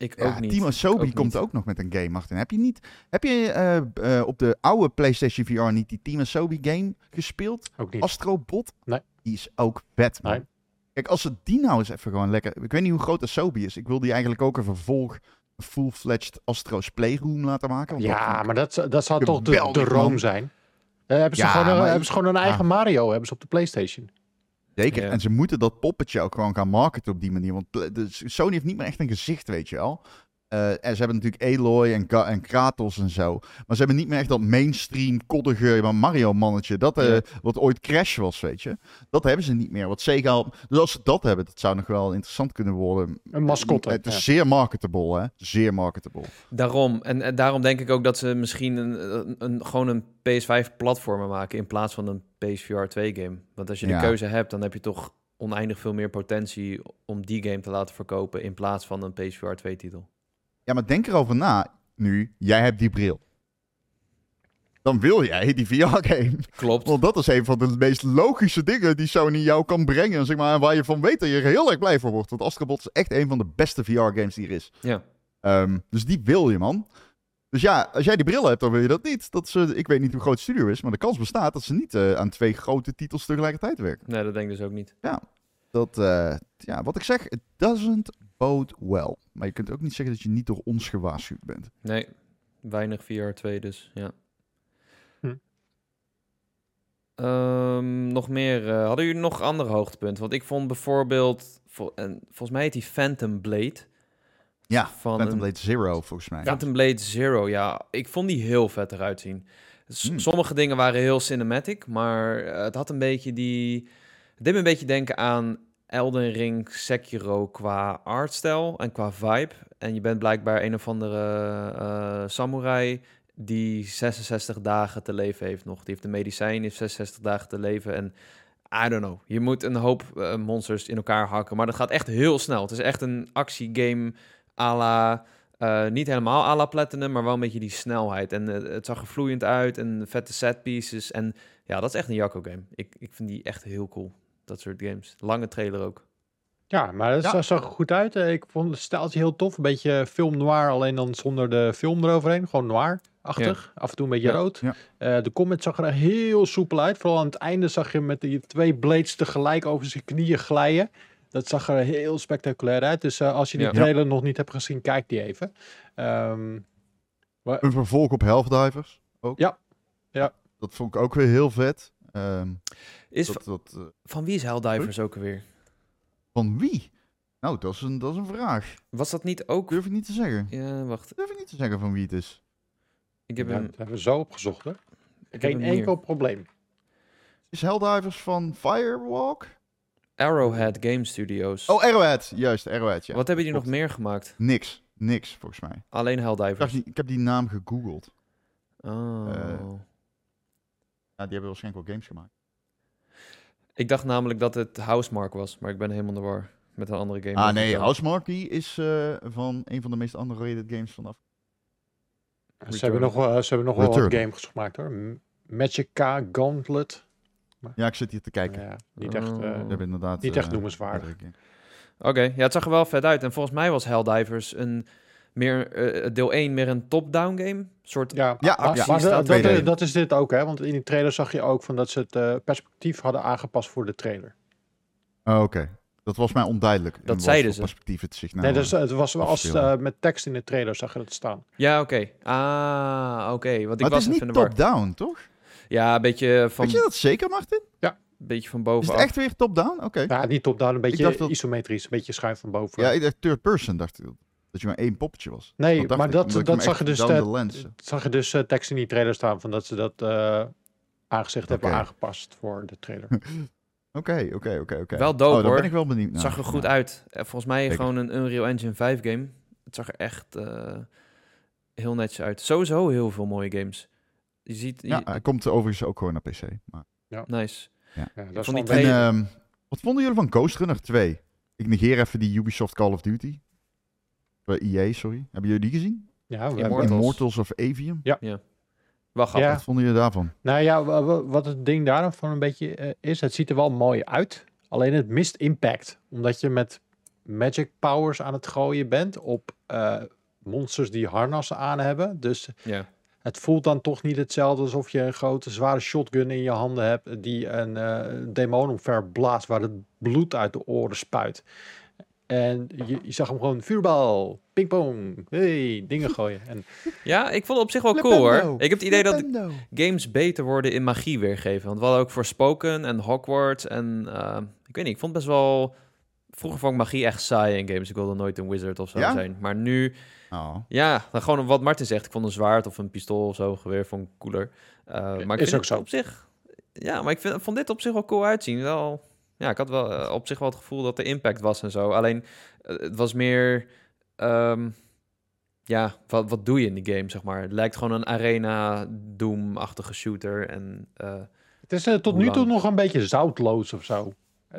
Ik Ja, ook niet. Timo Sobi Ook komt niet. ook nog met een game, Martin. Heb je niet... Heb je eh, eh, op de oude PlayStation VR niet die Timo Sobi game gespeeld? Ook niet. Astrobot? Nee. Die is ook vet, man. Nee. Kijk, als ze die nou eens even gewoon lekker... Ik weet niet hoe groot Asobi is. Ik wil die eigenlijk ook een vervolg... full-fledged Astro's Playroom laten maken. want Ja, maar dat, dat zou toch de, Geweldig, de room man. zijn. Eh, hebben, ze Ja, gewoon, maar- hebben ze gewoon een eigen Ah. Mario hebben ze op de PlayStation. Zeker. Ja. En ze moeten dat poppetje ook gewoon gaan marketen op die manier. Want Sony heeft niet meer echt een gezicht, weet je wel. Eh, en ze hebben natuurlijk Aloy en, en Kratos en zo. Maar ze hebben niet meer echt dat mainstream, koddige Mario-mannetje. Dat eh, Ja. wat ooit Crash was, weet je. Dat hebben ze niet meer. Wat Sega... al- Dus als ze dat hebben, dat zou nog wel interessant kunnen worden. Een mascotte. Het is ja. zeer marketable, hè. Zeer marketable. Daarom. En, en daarom denk ik ook dat ze misschien een, een, een- gewoon een PS5-platformer maken in plaats van een PSVR 2-game. Want als je de Ja. keuze hebt, dan heb je toch oneindig veel meer potentie om die game te laten verkopen in plaats van een PSVR 2 titel. Ja, maar denk erover na nu. Jij hebt die bril. Dan wil jij die VR-game. Klopt. Want dat is een van de meest logische dingen die Sony jou kan brengen. Zeg maar, en waar je van weet dat je er heel erg blij van wordt. Want Astrobot is echt een van de beste VR-games die er is. Ja. Ehm, dus die wil je, man. Dus ja, als jij die bril hebt, dan wil je dat niet. Dat ze, ik weet niet hoe groot de studio is, maar de kans bestaat dat ze niet eh, aan twee grote titels tegelijkertijd werken. Nee, dat denk ik dus ook niet. Dat, eh, ja, wat ik zeg, it doesn't bode well. Maar je kunt ook niet zeggen dat je niet door ons gewaarschuwd bent. Nee, weinig VR 2 dus, ja. Hm. Ehm, nog meer, eh, hadden jullie nog andere hoogtepunten? Want ik vond bijvoorbeeld, vol- en volgens mij heet die Phantom Blade. Ja, van Phantom een- Blade Zero, volgens mij. Phantom Blade Zero, ja. Ik vond die heel vet eruit zien. S- Hmm. Sommige dingen waren heel cinematic, maar eh, het had een beetje die... Het deed me een beetje denken aan Elden Ring, Sekiro qua artstijl en qua vibe. En je bent blijkbaar een of andere eh, samurai die 66 dagen te leven heeft nog. Die heeft een medicijn, heeft 66 dagen te leven en... I don't know. Je moet een hoop eh, monsters in elkaar hakken, maar dat gaat echt heel snel. Het is echt een actiegame à eh, niet helemaal à la Platinum, maar wel een beetje die snelheid. En het zag er vloeiend uit en vette set pieces. En ja, dat is echt een Jacco game. Ik, ik vind die echt heel cool. Dat soort games. Lange trailer ook. Ja, maar het Ja. zag- er goed uit. Eh, Ik vond het stijltje heel tof. Een beetje film noir, alleen dan zonder de film eroverheen. Gewoon noir-achtig. Af en toe een beetje Ja. rood. Ja. Eh, de comment zag er heel soepel uit. Vooral aan het einde zag je met die twee blades tegelijk over zijn knieën glijden. Dat zag er heel spectaculair uit. Dus eh, als je die Ja. trailer nog niet hebt gezien, kijk die even. Ehm, Een vervolg op Half-Divers ook. Ja. Ja. Dat vond ik ook weer heel vet. Ehm, Is dat, dat, eh, van wie is Helldivers ook alweer? van wie? Nou, dat is, een, dat is een vraag. Was dat niet ook... Durf ik niet te zeggen. Ja, wacht. Durf ik niet te zeggen van wie het is. Ik heb ja, hem... dat hebben we zo opgezocht. Hè? Ik heb Geen enkel probleem. Is Helldivers van Firewalk? Arrowhead Game Studios. Oh, Arrowhead. Juist, Arrowhead, ja. Wat hebben die nog meer gemaakt? Niks. Niks, volgens mij. Alleen Helldivers. ik heb die naam gegoogeld. Oh. Eh, Ja, die hebben waarschijnlijk wel games gemaakt. Ik dacht namelijk dat het Housemark was, maar ik ben helemaal in de war met een andere game. Ah nee, Housemark die is eh, van een van de meest underrated games vanaf. Ze hebben nog, wel- ze hebben nog wel wat games gemaakt hoor. Magica Gauntlet. Ja, ik zit hier te kijken. Ja, niet echt, eh, Oh. Hebben inderdaad... Niet echt eh, noemenswaardig. Oké, ja, het zag er wel vet uit. En volgens mij was Helldivers een meer, eh, deel 1 meer een top-down game. soort Ja, Ja, ja. maar dat, dat, dat is dit ook, hè? Want in die trailer zag je ook van dat ze het eh, perspectief hadden aangepast voor de trailer. Oh, Oké, dat was mij onduidelijk. in wat zeiden ze. perspectief het zich nou... nee, dus het was als eh, met tekst in de trailer zag je dat staan. Ja, oké. Ah, oké. Want ik maar het was is even niet top-down, toch? Ja, een beetje van, Weet je dat zeker, Martin? beetje van Is bovenaf. het echt weer top-down? Oké. Ja, niet top-down, een beetje dat- isometrisch, een beetje schuin van boven. Ja, ik dacht third person, dacht ik. Dat je maar één poppetje was. nee, dat maar dat, ik dat hem zag je dus, down eh, zag je dus eh, tekst in die trailer staan van dat ze dat eh aangezicht hebben aangepast voor de trailer. [LAUGHS] Oké, oké, oké, oké. Wel dope, oh, dan hoor. ben ik wel benieuwd Het naar. zag er goed Ja. uit. Eh, Volgens mij Zeker. gewoon een Unreal Engine 5 game. Het zag er echt eh, heel netjes uit. Sowieso heel veel mooie games. Je ziet... Ja, je- hij komt overigens ook gewoon naar PC. Maar... nice. Ja, dat is En, ehm, wat vonden jullie van Ghost Runner 2? Ik negeer even die Ubisoft Call of Duty. Bij EA, sorry. Hebben jullie die gezien? ja, we Immortals. of Avium? Wel grappig. Ja. Wat vonden jullie daarvan? Nou ja, wa- wa- wat het ding daarvan een beetje eh, is, het ziet er wel mooi uit. Alleen het mist impact. Omdat je met magic powers aan het gooien bent op eh, monsters die harnassen aan hebben. Dus Ja. het voelt dan toch niet hetzelfde alsof je een grote zware shotgun in je handen hebt die een eh demon omver blaast waar het bloed uit de oren spuit. En je, je zag hem gewoon vuurbal, pingpong, hey, dingen gooien. En ja, ik vond het op zich wel cool hoor. Ik heb het idee dat games beter worden in magie weergeven. Want we hadden ook Forspoken en Hogwarts en... eh, ik weet niet, ik vond het best wel... Vroeger vond ik magie echt saai in games. Ik wilde nooit een wizard of zo Ja? zijn. Maar nu, Oh. ja, dan gewoon wat Martin zegt. Ik vond een zwaard of een pistool of zo, een geweer, vond ik cooler. Eh, maar ik Is vind ook het zo. op zich... Ja, maar ik vind, vond dit op zich wel cool uitzien. Wel, ja, ik had wel eh, op zich wel het gevoel dat er impact was en zo. Alleen, eh, het was meer... ehm, ja, wat, wat doe je in die game, zeg maar? Het lijkt gewoon een arena Doom-achtige shooter. En eh, het is tot nu toe nog een beetje zoutloos of zo.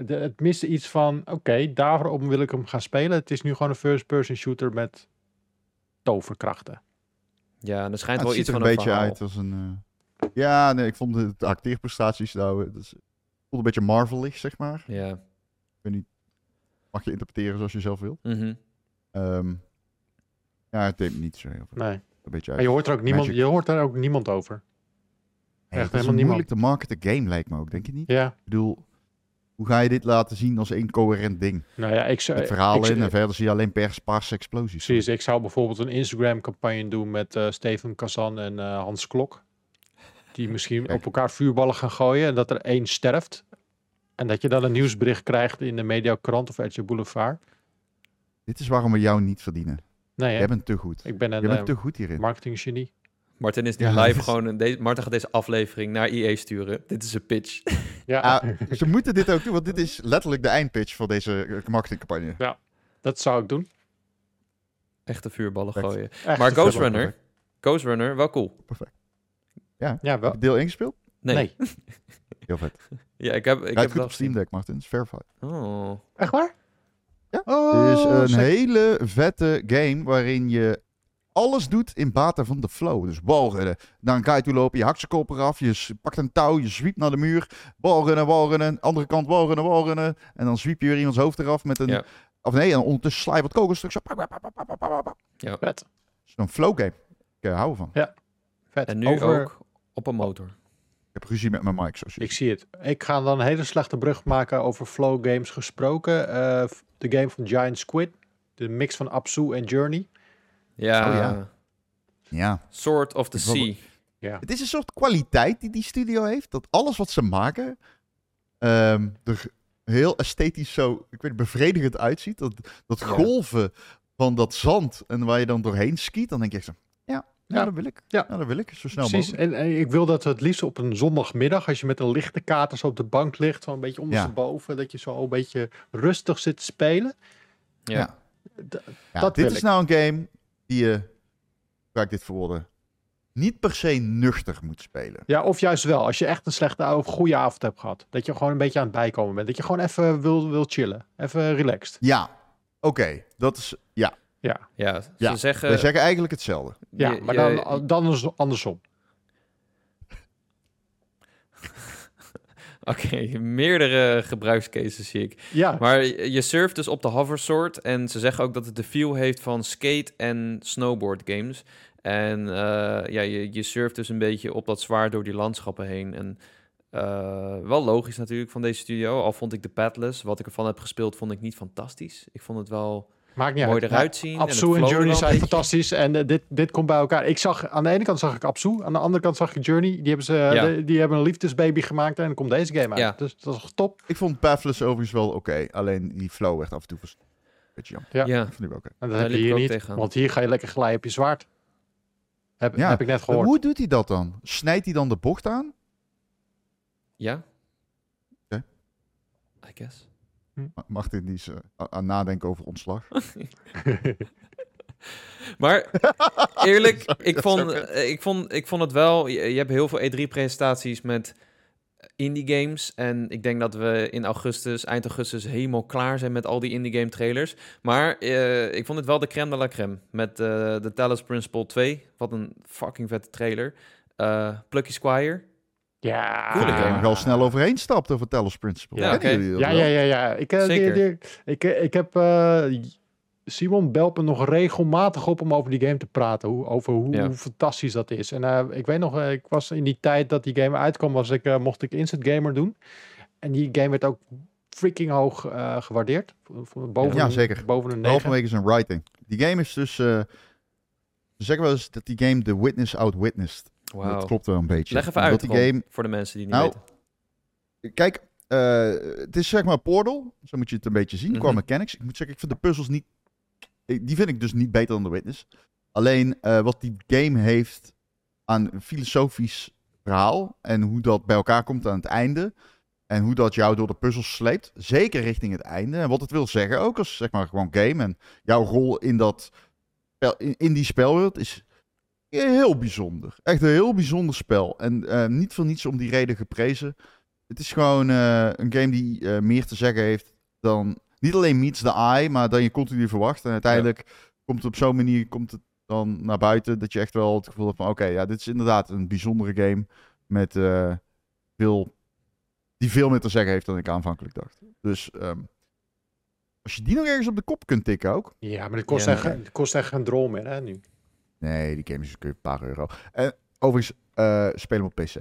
De- het miste iets van, oké, daarom wil ik hem gaan spelen. Het is nu gewoon een first-person shooter met toverkrachten. Ja, en er schijnt Ja, wel het ziet iets er een van beetje verhaal. uit als een... Ja, nee, ik vond de, de acteerprestaties nou... een beetje Marvelig, zeg maar. Ja. Mag je interpreteren zoals je zelf wil. Mhm. Ehm, ja, het deed niet zo heel veel. Nee. Een beetje Maar je hoort er ook niemand, Magic. je hoort er ook niemand over. Hey, echt het is helemaal een moeilijk te marketen game, lijkt me ook, denk je niet? Ja. Ik bedoel, hoe ga je dit laten zien als één coherent ding? Nou ja, ik zou... Met verhalen ik, in en verder zie je alleen pers, paarse explosies. Precies, ik zou bijvoorbeeld een Instagram-campagne doen met eh, Steven Kazan en eh, Hans Klok. Die misschien Kijk. op elkaar vuurballen gaan gooien en dat er één sterft. En dat je dan een nieuwsbericht krijgt in de Mediakrant of Edge Boulevard. Dit is waarom we jou niet verdienen. Nee, hè? Jij bent te goed. ik ben Je een bent eh, te goed hierin. marketinggenie. Martin is nu Ja, live is- gewoon... Een, deze, Martin gaat deze aflevering naar EA sturen. Dit is een pitch. [LAUGHS] Ja, Ah, ze moeten dit ook doen, want dit is letterlijk de eindpitch voor deze eh, marketingcampagne. dat zou ik doen. Echte vuurballen Perfect. gooien. Maar Ghost. Runner... Ghost Runner, wel cool. Ja, Heb wel. je deel ingespeeld? Nee. Nee. [LAUGHS] Heel vet. [LAUGHS] Ja, ik heb... Ik Rijdt heb goed op Steam Deck, Martin. is verified. gezien. Oh. Echt waar? Ja. Oh, Het is een sick. hele vette game waarin je alles doet in bate van de flow. Dus balrennen, naar een guy toe lopen, je hakt zijn kop eraf, je pakt een touw, je zwiept naar de muur, balrennen, balrennen, andere kant balrennen, balrennen. En dan zwiep je weer iemands hoofd eraf met een... Ja. Of nee, en ondertussen sla je wat kogelstuks. zo, pap. Vet. Zo'n flow game. Ik hou ervan. Vet. En nu Over- ook op een motor. Ik heb ruzie met mijn mic, zoals je Ik zie het. Ik ga dan een hele slechte brug maken over flow games gesproken. Eh, de game van Giant Squid. De mix van Absu en Journey. Ja. Oh, ja. Ja. Sword of the Sea. Ja. Het is een soort kwaliteit die die studio heeft. Dat alles wat ze maken ehm, er heel esthetisch zo, ik weet bevredigend uitziet. Dat, dat Ja. golven van dat zand en waar je dan doorheen skiet, dan denk je echt zo, ja, dat wil ik. Ja. Ja. dat wil ik. Zo snel Precies. mogelijk. En, en ik wil dat het liefst op een zondagmiddag, als je met een lichte kater zo op de bank ligt, zo een beetje Ja. ondersteboven, dat je zo een beetje rustig zit te spelen. Ja. Ja. D- Ja, dat dit wil is ik. nou een game die je, ga ik dit verwoorden, niet per se nuchter moet spelen. Ja, of juist wel. Als je echt een slechte of goede avond hebt gehad. Dat je gewoon een beetje aan het bijkomen bent. Dat je gewoon even wil, wil chillen. Even relaxed. Ja, oké, dat is, ja. Ja, Ja, ze Ja, zeggen... Wij zeggen eigenlijk hetzelfde. ja je- maar je- dan, dan is het andersom. [LAUGHS] Oké, meerdere gebruikscases zie ik. Ja, Maar je je surft dus op de hoversoort. En ze zeggen ook dat het de feel heeft van skate- en snowboard games. En eh, ja, je, je surft dus een beetje op dat zwaar door die landschappen heen. En eh, wel logisch natuurlijk van deze studio. Al vond ik de Padless, wat ik ervan heb gespeeld, vond ik niet fantastisch. Ik vond het wel maakt niet mooi uit. eruit zien. Absu en Journey zijn fantastisch. En eh, dit, dit komt bij elkaar. Ik zag, aan de ene kant zag ik Absu. Aan de andere kant zag ik Journey. Die hebben, ze, Ja. de- die hebben een liefdesbaby gemaakt. En dan komt deze game uit. Ja. Dus dat is top. Ik vond Pathless overigens wel oké, alleen die flow werd af en toe beetje jammer. Ja. Ja, Dat vond ik wel oké. En dat heb je hier niet. tegenaan. Want hier ga je lekker glijden op je zwaard. Heb, Ja. heb ik net Maar gehoord. Hoe doet hij dat dan? Snijdt hij dan de bocht aan? ja. Oké. I guess. Ma- Martin die is eh, a- aan nadenken over ontslag. [LAUGHS] Maar eerlijk, [LAUGHS] ik vond, eh, ik, vond, ik vond het wel... Je, je hebt heel veel E3-presentaties met indie games. En ik denk dat we in augustus, eind augustus, helemaal klaar zijn met al die indie game trailers. Maar eh, ik vond het wel de crème de la crème. Met eh, de Talos Principle 2. Wat een fucking vette trailer. Eh Plucky Squire. Ja. Coole Ik er nog wel snel overheen stapt over Talos Principle. Ja, Ja, ja, ja, ja. Ik, eh, die- Zeker. die- ik, eh, ik heb eh, Simon belt me nog regelmatig op om over die game te praten. Hoe, over hoe, Ja. hoe fantastisch dat is. En eh, ik weet nog, eh, ik was in die tijd dat die game uitkwam, was ik, eh, mocht ik Instant Gamer doen. En die game werd ook freaking hoog eh, gewaardeerd. Boven, Ja, een- zeker. boven een Behalve 9. vanwege zijn writing. Die game is dus... eh, ze zeggen wel eens dat die game The Witness outwitnessed. Dat Wauw. klopt wel een beetje. Leg even uit, die game voor de mensen die niet Nou, weten. Kijk, eh, het is zeg maar Portal. Zo moet je het een beetje zien qua Mhm. mechanics. Ik moet zeggen, ik vind de puzzels niet... Die vind ik dus niet beter dan The Witness. Alleen eh, wat die game heeft aan filosofisch verhaal... en hoe dat bij elkaar komt aan het einde... en hoe dat jou door de puzzels sleept. Zeker richting het einde. En wat het wil zeggen ook als zeg maar gewoon game... en jouw rol in, dat in die spelwereld is heel bijzonder. Echt een heel bijzonder spel. En eh, niet voor niets om die reden geprezen. het is gewoon eh, een game die eh, meer te zeggen heeft dan... Niet alleen meets the eye, maar dan je continu verwacht. En uiteindelijk komt het op zo'n manier komt het dan naar buiten dat je echt wel het gevoel hebt van... Oké, ja, dit is inderdaad een bijzondere game met eh, veel... Die veel meer te zeggen heeft dan ik aanvankelijk dacht. Dus ehm, als je die nog ergens op de kop kunt tikken ook... Ja, maar het kost, Ja, echt, het kost echt geen drol meer, hè, nu. Nee, die game is een paar euro. En overigens, eh speel hem op PC.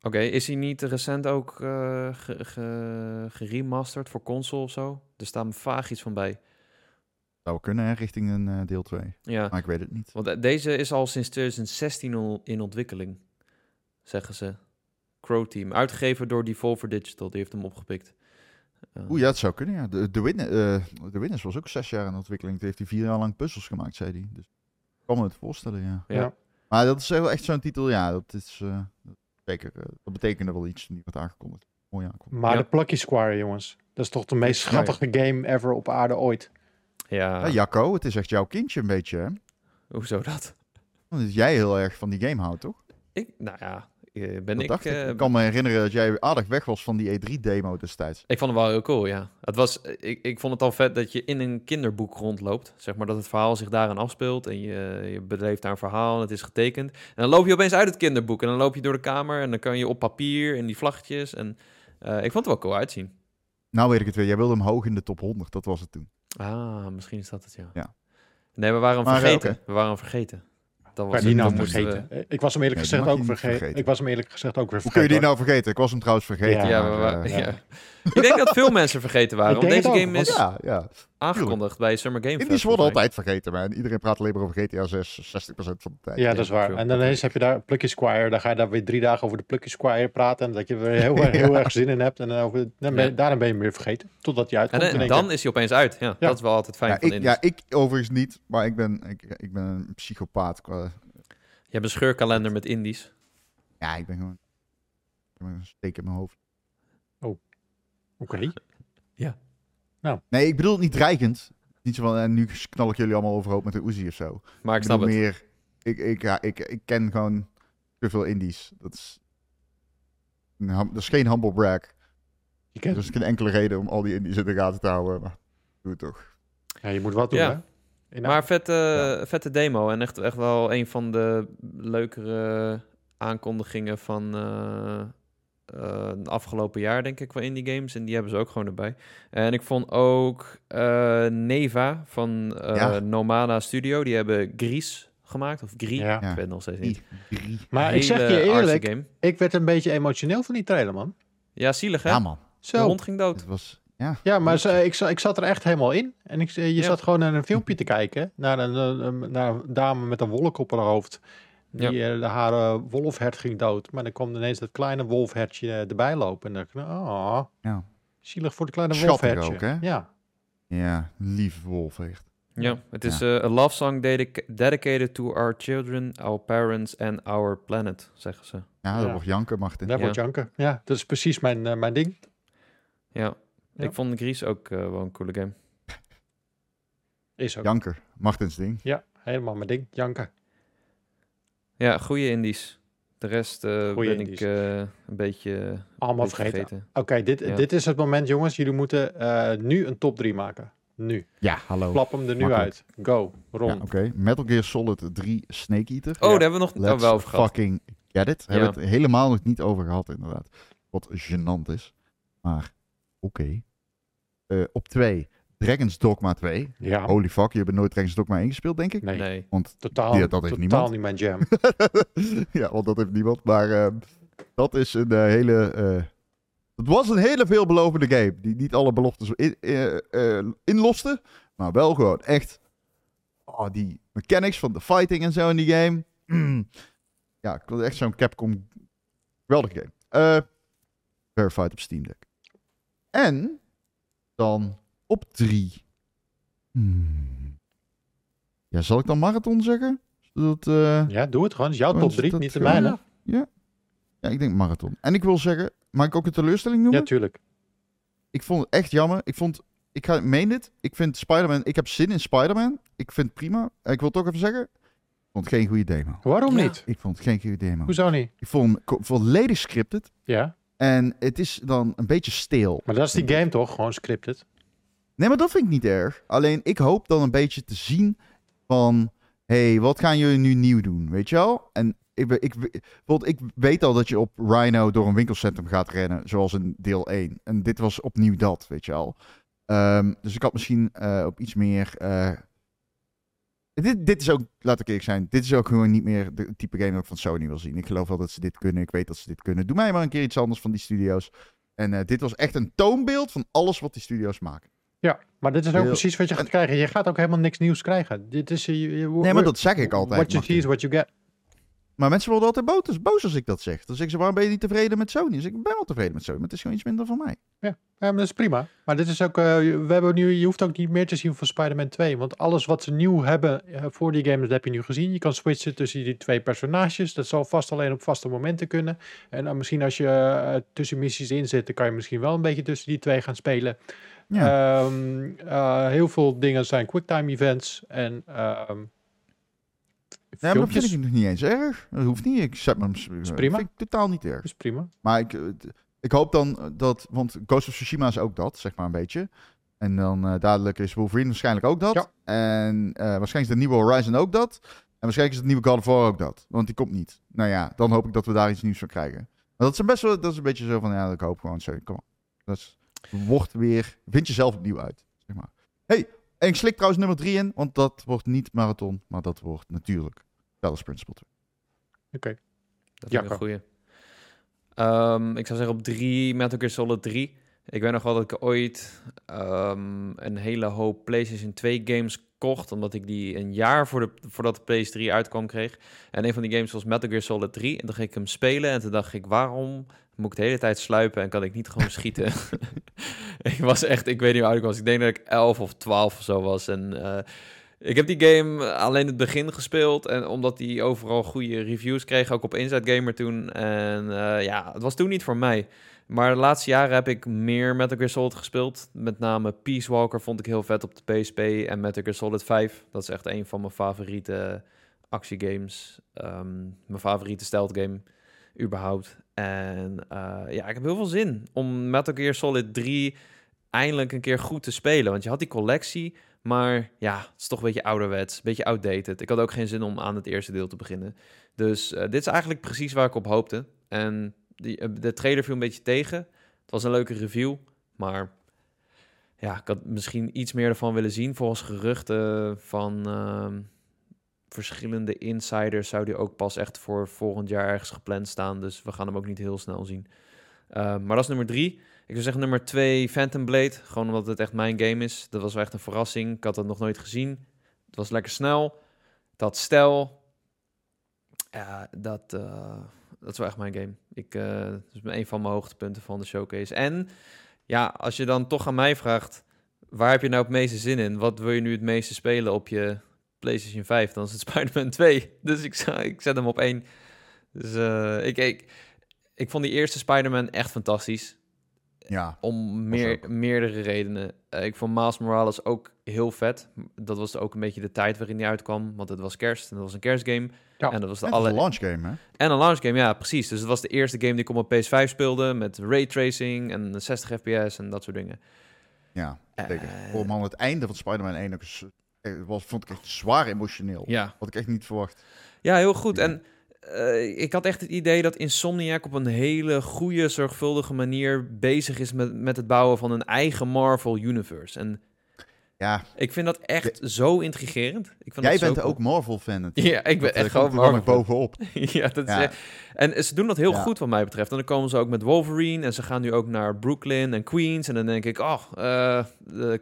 Oké, is hij niet recent ook eh, ge- ge- geremasterd voor console of zo? Er staat me vaag iets van bij. Zou kunnen, hè, richting een eh, deel 2. Ja, Maar ik weet het niet. want eh, deze is al sinds 2016 al in ontwikkeling, zeggen ze. Crow Team, uitgegeven door Devolver Digital, die heeft hem opgepikt. Eh, Oeh, ja, het zou kunnen, ja. De, de, Win- eh, de Winners was ook zes jaar in ontwikkeling. Toen heeft hij vier jaar lang puzzels gemaakt, zei hij. Dus ik kan me het voorstellen, ja. Ja. Ja. Maar dat is wel echt zo'n titel, ja. Dat is eh, zeker, eh, dat betekende wel iets die wordt aangekondigd. Mooi aangekondigd. Maar Ja. de Plucky Squire, jongens. Dat is toch de meest schattige game ever op aarde ooit. Ja, Ja, Jacco, het is echt jouw kindje een beetje, hè? hoezo dat? Want jij heel erg van die game houdt, toch? Ik, nou ja, eh, ben Dat ik... dacht ik. eh, Ik kan me herinneren dat jij aardig weg was van die E3-demo destijds. Ik vond het wel heel cool, ja. Het was, ik, ik vond het al vet dat je in een kinderboek rondloopt. Zeg maar dat het verhaal zich daarin afspeelt. En je, je beleeft daar een verhaal en het is getekend. En dan loop je opeens uit het kinderboek. En dan loop je door de kamer en dan kan je op papier en die vlaggetjes. En eh, ik vond het wel cool uitzien. Nou weet ik het weer. Jij wilde hem hoog in de top 100. Dat was het toen. Ah, misschien is dat het, ja. Ja. Nee, we waren hem Maar, eh, vergeten. We waren hem vergeten. Dat je die nou we- vergeten? Ik was hem eerlijk Nee, gezegd ook vergeten. vergeten. Ik was hem eerlijk gezegd ook weer Hoe kun je vergeten. die nou vergeten? Ik was hem trouwens vergeten. Ja, maar, eh, ja. ja. ik denk dat veel mensen vergeten waren. Ik Want deze ook, game is ja, ja. aangekondigd bij Summer Game Indies Fest, worden volgens mij. altijd vergeten, man. Iedereen praat alleen maar over GTA 6, 60% van de tijd. Ja, dat is waar. En dan ineens heb je daar Plucky Squire. Dan ga je daar weer drie dagen over de Plucky Squire praten. En dat je er [LAUGHS] heel, erg- heel erg zin in hebt. En dan over, dan ben, je- Ja. daarna ben je hem weer vergeten. Totdat je uitkomt. En, één dan is hij opeens uit. Ja, Ja. dat is wel altijd fijn Ja, van ik, Indies. ja, ik overigens niet, maar ik ben, ik, ik ben een psychopaat. qua- hebt een scheurkalender met indies. Ja, ik ben gewoon... Ik heb een steek in mijn hoofd. Oké. [LAUGHS] Nee, ik bedoel het niet dreigend. Niet zo van, en nu knal ik jullie allemaal overhoop met een Uzi of zo. Maar ik Ik snap bedoel het. meer... Ik, ik, ja, ik, ik ken gewoon te veel indies. Dat is... Dat is geen humble brag. Je, kent, Er is geen enkele reden om al die indies in de gaten te houden. Maar doe het toch. ja, je moet wat doen, Ja. hè? Maar vette, vette demo. En echt, echt wel een van de leukere aankondigingen van eh eh, het afgelopen jaar, denk ik, wel indie games. En die hebben ze ook gewoon erbij. En ik vond ook eh, Neva van eh, Ja. Nomada Studio. Die hebben Gries gemaakt. Of Grie. Ja. Ik weet het nog steeds niet. Maar ik zeg je eerlijk, Game. ik werd een beetje emotioneel van die trailer, man. Ja, zielig hè? Ja, man. De Zo. hond ging dood. Het was... Ja. Ja, maar ze- ik, ik zat er echt helemaal in. En ik, je Ja. zat gewoon naar een filmpje te kijken. Naar een, een- naar een dame met een wolk op haar hoofd. Die, eh, haar eh, wolfhert ging dood. Maar dan kwam ineens dat kleine wolfhertje eh, erbij lopen. En dan dacht ik, oh, Ja. zielig voor de kleine Schattig wolfhertje. ook, hè? Ja. Ja, lief wolf echt. Ja, het is eh, a love song dedic- dedicated to our children, our parents and our planet, zeggen ze. Ja, dat Ja. wordt janken, Martin. Daar Ja. wordt janken. Ja, dat is precies mijn, eh, mijn ding. Ja, Ja. ik vond Gries ook eh, wel een coole game. Is ook. Janker, Martins ding. Ja, helemaal mijn ding. Janken. Ja, goede indies. De rest eh, ben indies. ik eh, een beetje, een Allemaal beetje vergeten. Oké, dit, Ja. dit is het moment, jongens. Jullie moeten eh, nu een top 3 maken. Nu. Ja, hallo. Klap hem er nu Makkelijk. uit. Go. Ja, Ron. oké. Metal Gear Solid 3 Snake Eater. Oh, daar hebben we nog Let's oh, wel over gehad. fucking get it. Hebben we het helemaal nog niet over gehad, inderdaad. Wat gênant is. Maar, oké. Eh, op 2, Dragon's Dogma 2. Ja. Holy fuck, je hebt nooit Dragon's Dogma 1 gespeeld, denk ik? Nee, Nee. Want totaal, Ja, dat heeft totaal niemand. niet mijn jam. [LAUGHS] ja, want dat heeft niemand. Maar ehm, dat is een eh, hele... eh, het was een hele veelbelovende game. Die niet alle beloftes in, eh, eh, inloste. Maar wel gewoon echt... Oh, die mechanics van de fighting en zo in die game. Mm. Ja, ik wil echt zo'n Capcom... Geweldige game. Eh Verified op Steam Deck. En dan op drie. Hmm. Ja, zal ik dan Marathon zeggen? Zodat, eh, Ja, doe het gewoon. Het is jouw top is 3, dat niet de mijne. Ja, ik denk marathon. En ik wil zeggen, mag ik ook een teleurstelling Ja, noemen? tuurlijk. ik vond het echt jammer. Ik vond, ik ga, ik meen dit. Ik vind Spider-Man, ik heb zin in Spider-Man. Ik vind het prima. Ik wil toch even zeggen, vond het geen goede demo. Waarom Ja. niet? Ik vond het geen goede demo. Hoezo niet? Ik vond hem volledig scripted. Ja, En het is dan een beetje steel. maar dat is die game toch? Gewoon scripted. Nee, maar dat vind ik niet erg. Alleen ik hoop dan een beetje te zien van... hey, wat gaan jullie nu nieuw doen? Weet je wel? En ik, ik, bijvoorbeeld, ik weet al dat je op Rhino door een winkelcentrum gaat rennen. Zoals in deel 1. En dit was opnieuw dat, weet je wel. Ehm, dus ik had misschien eh, op iets meer... eh, dit, dit is ook, laat ik eerlijk zijn, dit is ook gewoon niet meer de type game dat ik van Sony wil zien. Ik geloof wel dat ze dit kunnen. Ik weet dat ze dit kunnen. Doe mij maar een keer iets anders van die studio's. En eh, dit was echt een toonbeeld van alles wat die studio's maken. Ja, maar dit is ook Heel- precies wat je gaat krijgen. Je gaat ook helemaal niks nieuws krijgen. Dit is, je, je- Nee, maar dat zeg ik altijd. What you see is what you get. Maar mensen worden altijd boos, boos als ik dat zeg. Dan zeggen ze, waarom ben je niet tevreden met Sony? Dus ik ben wel tevreden met Sony, maar het is gewoon iets minder van mij. Ja, maar dat is prima. Maar dit is ook, eh, we hebben nu, je hoeft ook niet meer te zien van Spider-Man 2. Want alles wat ze nieuw hebben eh, voor die game, dat heb je nu gezien. Je kan switchen tussen die twee personages. Dat zal vast alleen op vaste momenten kunnen. En dan misschien als je eh, tussen missies in zit, dan kan je misschien wel een beetje tussen die twee gaan spelen. Ja. Ehm, eh, heel veel dingen zijn quicktime events en ehm Nee, maar dat vind ik nog niet eens erg. Dat hoeft niet. Ik zet me hem. Is prima. vind ik totaal niet erg. is prima. Maar ik, eh, ik hoop dan dat, want Ghost of Tsushima is ook dat, zeg maar een beetje. En dan eh, dadelijk is Wolverine waarschijnlijk ook dat. Ja. En eh, waarschijnlijk is de nieuwe Horizon ook dat. En waarschijnlijk is het nieuwe God of War ook dat. Want die komt niet. Nou ja, dan hoop ik dat we daar iets nieuws van krijgen. Maar dat is een best wel, dat is een beetje zo van, ja, ik hoop gewoon zo. Kom op. Dat is, wordt weer, vind jezelf opnieuw uit, zeg maar. hey, en ik slik trouwens nummer drie in, want dat wordt niet marathon, maar dat wordt natuurlijk Dallas Principle 2. Oké. Dat Ja, vind ik een goeie. Ehm, ik zou zeggen op drie, Metal Gear Solid 3. Ik weet nog wel dat ik ooit ehm, een hele hoop PlayStation 2 games omdat ik die een jaar voor de, voordat de PS3 uitkwam kreeg. En een van die games was Metal Gear Solid 3. En toen ging ik hem spelen en toen dacht ik, waarom moet ik de hele tijd sluipen en kan ik niet gewoon schieten? [LAUGHS] ik was echt, ik weet niet hoe oud ik was. Ik denk dat ik 11 of 12 of zo was. En eh, ik heb die game alleen het begin gespeeld. En omdat die overal goede reviews kreeg, ook op Inside Gamer toen. En eh, ja, het was toen niet voor mij. Maar de laatste jaren heb ik meer Metal Gear Solid gespeeld. Met name Peace Walker vond ik heel vet op de PSP. En Metal Gear Solid 5. Dat is echt een van mijn favoriete actiegames. Ehm, mijn favoriete stealth game überhaupt. En eh, ja, ik heb heel veel zin om Metal Gear Solid 3 eindelijk een keer goed te spelen. Want je had die collectie, maar ja, het is toch een beetje ouderwets, een beetje outdated. Ik had ook geen zin om aan het eerste deel te beginnen. Dus eh, dit is eigenlijk precies waar ik op hoopte. En die, eh, de trailer viel een beetje tegen. Het was een leuke review, maar ja, ik had misschien iets meer ervan willen zien. Volgens geruchten van ehm, verschillende insiders zou die ook pas echt voor volgend jaar ergens gepland staan. Dus we gaan hem ook niet heel snel zien. Uh, maar dat is nummer drie. Ik zou zeggen nummer twee, Phantom Blade. Gewoon omdat het echt mijn game is. Dat was wel echt een verrassing. Ik had het nog nooit gezien. Het was lekker snel. Dat stijl. Ja, dat, uh, dat is wel echt mijn game. Ik, uh, dat is een van mijn hoogtepunten van de showcase. En ja, als je dan toch aan mij vraagt... waar heb je nou het meeste zin in? Wat wil je nu het meeste spelen op je PlayStation 5? Dan is het [LAUGHS] Spider-Man 2. Dus ik, ik zet hem op één. Dus uh, ik, ik, ik vond die eerste Spider-Man echt fantastisch. Ja. Om meer, meerdere redenen. Uh, ik vond Miles Morales ook heel vet. Dat was ook een beetje de tijd waarin die uitkwam. Want het was kerst en dat was een kerstgame. Ja. En dat was de en alle... een launch game, hè? En een launch game, ja, precies. Dus het was de eerste game die ik op mijn PS5 speelde. Met raytracing en 60 fps en dat soort dingen. Ja, zeker. Uh, man, het einde van Spider-Man 1 ook was, vond ik echt zwaar emotioneel. Ja. Had ik echt niet verwacht. Ja, heel goed. Ja. En uh, ik had echt het idee dat Insomniac op een hele goede, zorgvuldige manier bezig is met, met het bouwen van een eigen Marvel Universe. En ja. ik vind dat echt zo intrigerend. Ik vind Jij bent ook Marvel-fan. [LAUGHS] Ja, ik ben dat, echt gewoon Marvel bovenop. [LAUGHS] ja, dat ja. Is, en ze doen dat heel goed wat mij betreft. En dan komen ze ook met Wolverine en ze gaan nu ook naar Brooklyn en Queens. En dan denk ik, oh, uh,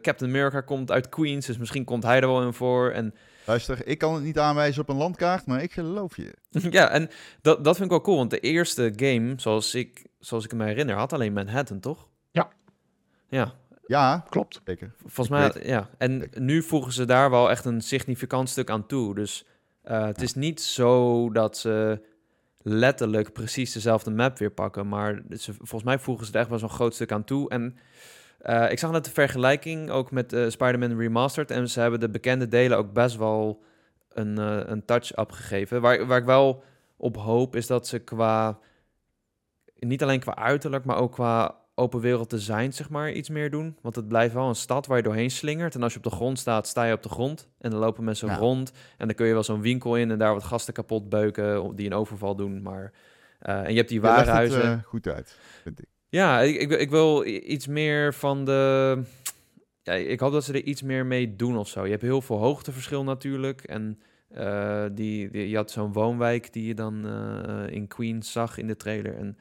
Captain America komt uit Queens, dus misschien komt hij er wel in voor. En Luister, ik kan het niet aanwijzen op een landkaart, maar ik geloof je. [LAUGHS] ja, en dat, dat vind ik wel cool, want de eerste game, zoals ik, zoals ik me herinner, had alleen Manhattan, toch? Ja. Ja. Ja, klopt. Zeker. Volgens mij, ja. En Zeker. nu voegen ze daar wel echt een significant stuk aan toe. Dus uh, het ja. is niet zo dat ze letterlijk precies dezelfde map weer pakken, maar ze, volgens mij voegen ze er echt wel zo'n groot stuk aan toe. En uh, ik zag net de vergelijking ook met uh, Spider-Man Remastered. En ze hebben de bekende delen ook best wel een, eh, een touch-up gegeven. Waar, waar ik wel op hoop is dat ze qua... Niet alleen qua uiterlijk, maar ook qua open wereld design, zeg maar, iets meer doen. Want het blijft wel een stad waar je doorheen slingert. En als je op de grond staat, sta je op de grond. En dan lopen mensen rond. En dan kun je wel zo'n winkel in en daar wat gasten kapot beuken die een overval doen. Maar, eh, en je hebt die warenhuizen. eh, goed uit, vind ik. Ja, ik, ik, ik wil iets meer van de... Ja, ik hoop dat ze er iets meer mee doen of zo. Je hebt heel veel hoogteverschil natuurlijk. En eh, die, die, je had zo'n woonwijk die je dan eh, in Queens zag in de trailer. En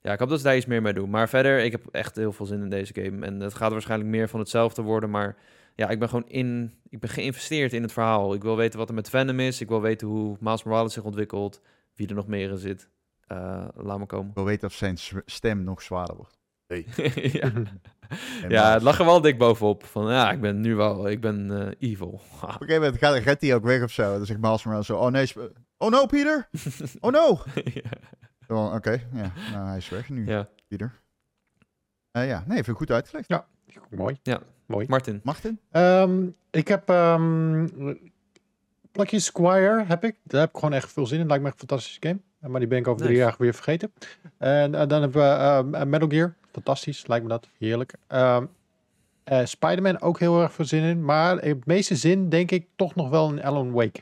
ja, ik hoop dat ze daar iets meer mee doen. Maar verder, ik heb echt heel veel zin in deze game. En het gaat waarschijnlijk meer van hetzelfde worden. Maar ja, ik ben gewoon in... Ik ben geïnvesteerd in het verhaal. Ik wil weten wat er met Venom is. Ik wil weten hoe Miles Morales zich ontwikkelt. Wie er nog meer in zit. Eh, laat me komen. Ik wil weten of zijn stem nog zwaarder wordt. [LAUGHS] [LAUGHS] ja. En Ja, maar- het lag er wel dik bovenop. Van ja, ik ben nu wel, ik ben eh, evil. Op een gegeven moment gaat, hij ook weg of zo. Dan zegt Miles Morales zo, oh nee, oh no, Peter! [LAUGHS] Oh no! ja. Wel, Oké, ja, nou hij is weg nu, ja, Peter. Eh, ja, nee, vind ik goed uitgelegd. Mooi. Ja. Mooi. Martin. Martin? Ehm, ik heb ehm Plucky Squire heb ik. Daar heb ik gewoon echt veel zin in. Lijkt me echt een fantastische game. Eh, Maar die ben ik over drie Nice. jaar weer vergeten. En eh, dan hebben we ehm, Metal Gear. Fantastisch, lijkt me dat. Heerlijk. Ehm eh, Spider-Man ook heel erg veel zin in. Maar het meeste zin denk ik toch nog wel in Alan Wake.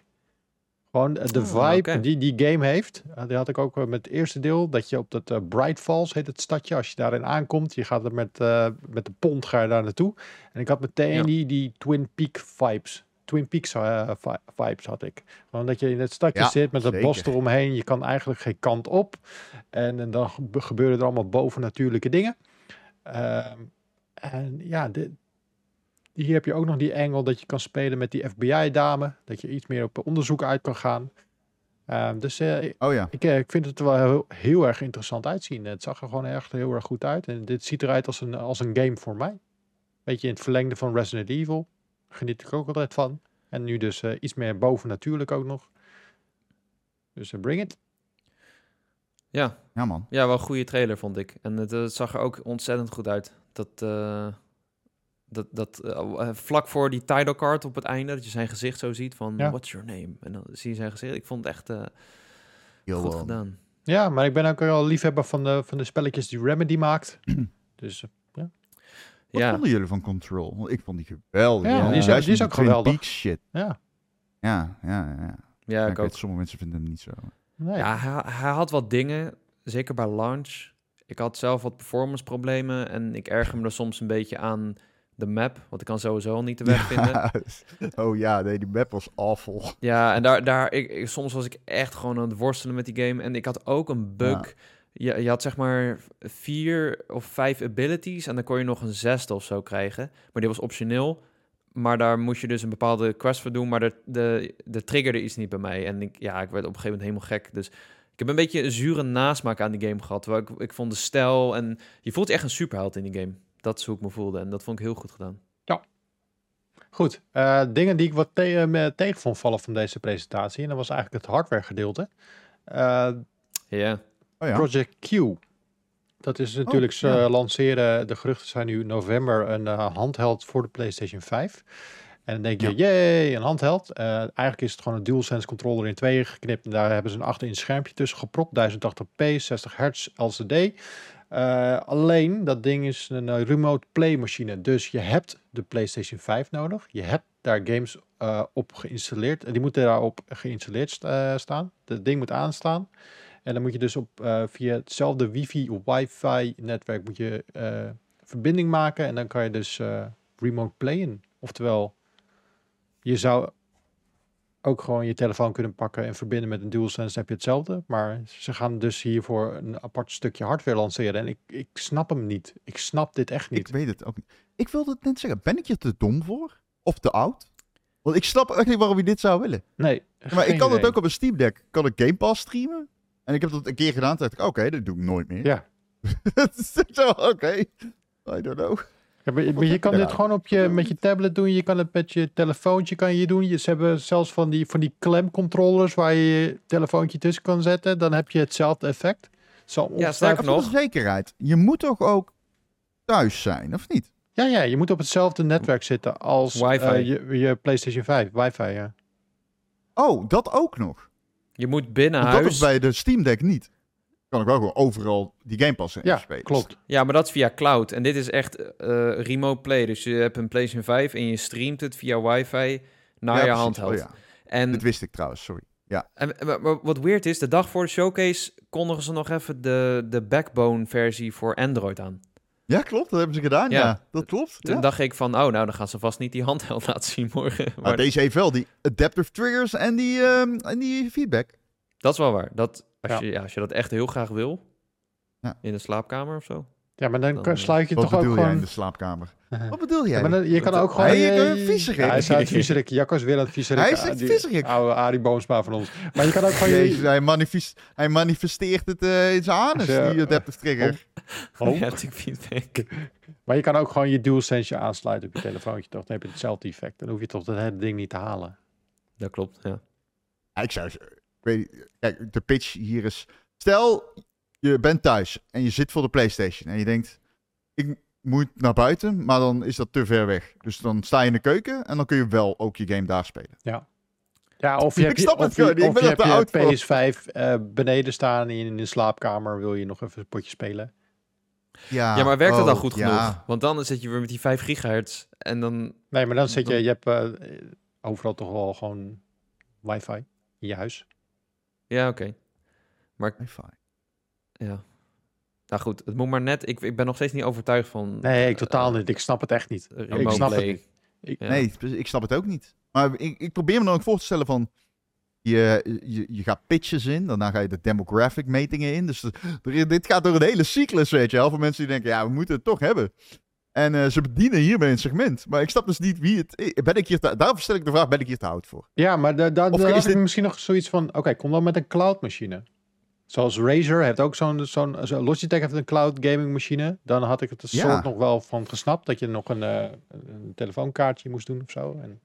Gewoon eh, de Oh, vibe die die game heeft. eh, die had ik ook eh, met het eerste deel. Dat je op dat eh, Bright Falls heet het stadje. Als je daarin aankomt. Je gaat er met, eh, met de pont ga je daar naartoe. En ik had meteen Ja. die, die Twin Peak vibes. Twin Peaks eh, vi- vibes had ik. Gewoon dat je in het stadje Ja, zit met het bos eromheen. Je kan eigenlijk geen kant op. En, en dan gebe- gebeuren er allemaal bovennatuurlijke dingen. Ehm, en ja, hier heb je ook nog die angle dat je kan spelen met die FBI-dame. Dat je iets meer op onderzoek uit kan gaan. Ehm, dus eh, Oh ja, ik, eh, ik vind het er wel heel, heel erg interessant uitzien. Het zag er gewoon echt heel erg goed uit. En dit ziet eruit als een, als een game voor mij. Beetje in het verlengde van Resident Evil. Geniet ik ook altijd van. En nu dus eh, iets meer bovennatuurlijk ook nog. Dus eh, bring it. Ja, ja man. ja, wel een goede trailer vond ik. En het, het zag er ook ontzettend goed uit. Dat, eh, dat, dat vlak voor die title card op het einde, dat je zijn gezicht zo ziet van, Ja. what's your name? En dan zie je zijn gezicht. Ik vond het echt eh, Heel goed gedaan. Ja, maar ik ben ook wel liefhebber van de, van de spelletjes die Remedy maakt. [CLEARS THROAT] dus Wat Ja. vonden jullie van Control? Want ik vond die geweldig. Ja, die is- die is die ook Twin geweldig. Peaks shit. ja. Ja, ja, ja. ja. Ja, ik ik weet, sommige mensen vinden hem niet zo. Nee. Ja, hij, hij had wat dingen, zeker bij launch. Ik had zelf wat performance problemen en ik erger me er soms een beetje aan de map, want ik kan sowieso al niet de weg [LAUGHS] vinden. oh ja, nee, die map was awful. Ja, en daar, daar ik, ik- soms was ik echt gewoon aan het worstelen met die game. En ik had ook een bug. Je, je had zeg maar vier of vijf abilities en dan kon je nog een zesde of zo krijgen. Maar die was optioneel. Maar daar moest je dus een bepaalde quest voor doen. Maar de, de, de triggerde iets niet bij mij. En ik, ja, ik werd op een gegeven moment helemaal gek. Dus ik heb een beetje een zure nasmaak aan die game gehad. Terwijl ik, ik vond de stijl en je voelt je echt een superheld in die game. Dat is hoe ik me voelde. En dat vond ik heel goed gedaan. Goed, eh, dingen die ik wat te me tegen vond vallen van deze presentatie. En dat was eigenlijk het hardware gedeelte. Eh, Ja, Oh ja. Project Q. Dat is natuurlijk, ze ja. lanceren, de geruchten zijn nu november, een eh, handheld voor de PlayStation 5. En dan denk je, Ja. jee, een handheld. Eh, eigenlijk is het gewoon een DualSense controller in tweeën geknipt. En daar hebben ze een 8 inch schermpje tussen gepropt. 1080p, 60 hertz LCD. Eh, alleen, dat ding is een remote play machine. Dus je hebt de PlayStation 5 nodig. Je hebt daar games op geïnstalleerd. En die moeten daarop geïnstalleerd sta- staan. Het ding moet aanstaan. En dan moet je dus op, eh, via hetzelfde wifi of wifi netwerk moet je eh, verbinding maken. En dan kan je dus eh, remote playen. Oftewel, je zou ook gewoon je telefoon kunnen pakken en verbinden met een DualSense. Heb je hetzelfde. Maar ze gaan dus hiervoor een apart stukje hardware lanceren. En ik, ik snap hem niet. Ik snap dit echt niet. Ik weet het ook niet. Ik wilde het net zeggen, ben ik je te dom voor? Of te oud? Want ik snap echt niet waarom je dit zou willen. Nee, Maar ik kan het ook op een Steam Deck. Kan ik Game Pass streamen? En ik heb dat een keer gedaan. Toen dacht ik, oké, dat doe ik nooit meer. Ja. [LAUGHS] Het is zo, oké. I don't know. Ja, maar, maar je kan Ja. dit gewoon op je, met je tablet doen. Je kan het met je telefoontje kan je doen. Je, ze hebben zelfs van die, van die klemcontrollers waar je je telefoontje tussen kan zetten. Dan heb je hetzelfde effect. Zo Ja, sterker nog. zekerheid. Je moet toch ook thuis zijn, of niet? Ja, ja, je moet op hetzelfde netwerk zitten als Wifi. eh, je, je PlayStation 5. Wifi, ja. Oh, dat ook nog. Je moet binnen Want dat huis... is bij de Steam Deck niet. Kan ik wel gewoon overal die Game Pass in Ja, spelen. klopt. Ja, maar dat is via cloud. En dit is echt eh, remote play. Dus je hebt een PlayStation 5 en je streamt het via wifi naar Ja, je precies. handheld. Oh, ja. En Dit wist ik trouwens, sorry. Ja, En, maar- maar wat weird is, de dag voor de showcase kondigen ze nog even de, de backbone-versie voor Android aan. Ja klopt. Dat hebben ze gedaan. Ja, Ja. dat klopt. Toen Ja. dacht ik van, oh, nou, dan gaan ze vast niet die handheld [LAUGHS] laten zien morgen. Maar Maar deze heeft wel die adaptive triggers en die, ehm, en die feedback. dat is wel waar. Dat, als, Ja. je, ja, als je dat echt heel graag wil, Ja. in de slaapkamer of zo. Ja, maar dan Dan, kan- eh, sluit je Wat toch ook bedoel jij in gewoon... de slaapkamer? [LAUGHS] Wat bedoel jij? Ja, maar dan- je kan ook gewoon... Hij is eh, een viezerik. Ja, hij is aan het viezerik. Jacco is weer aan het viezerik. Hij is Ah, een viezerik. Oude Arie Boomsma van ons. Maar je kan ook gewoon... Jezus, je, hij, manifest, hij manifesteert het eh, in zijn anus, Ja. die adaptive trigger. Oh. [LAUGHS] Ja, die feedback. Maar je kan ook gewoon je DualSense aansluiten op je telefoontje. Toch? Dan heb je hetzelfde effect. Dan hoef je toch dat hele ding niet te halen. Dat klopt, ja. Ja, ik zou... Ik weet, kijk, de pitch hier is... Stel, je bent thuis en je zit voor de PlayStation en je denkt... Ik moet naar buiten, maar dan is dat te ver weg. Dus dan sta je in de keuken en dan kun je wel ook je game daar spelen. Ja, of je Ik hebt je, snap het gewoon. Ik ben je, hebt je oud voor. PS5 eh, beneden staan in, in de slaapkamer. Wil je nog even een potje spelen? Ja, Ja, maar werkt dat oh, dan goed ja. genoeg? Want dan zit je weer met die 5 gigahertz en dan... Nee, maar dan zit je... Je hebt eh, overal toch wel gewoon wifi in je huis. Ja, oké. Wifi. Ja. Nou goed, het moet maar net... Ik, ik ben nog steeds niet overtuigd van... Nee, ik eh, totaal eh, niet. Ik snap het echt niet. remote Ik snap het niet. Ik- Ja. Nee, ik snap het ook niet. Maar ik, ik probeer me dan ook voor te stellen van... Je, je, je gaat pitches in, daarna ga je de demographic metingen in. Dus er- dit gaat door een hele cyclus, weet je wel. Voor mensen die denken, ja, we moeten het toch hebben. En eh, ze bedienen hiermee een segment. Maar ik snap dus niet wie het... eh, Ben ik hier te, daarom stel ik de vraag, ben ik hier te oud voor? Ja, maar da, da, Of dan is dit- misschien nog zoiets van... Oké, kom dan met een cloud machine. Zoals Razer heeft ook zo'n... zo'n zo Logitech heeft een cloud gaming machine. Dan had ik het er Ja. soort nog wel van gesnapt. Dat je nog een, eh, een telefoonkaartje moest doen of zo. En,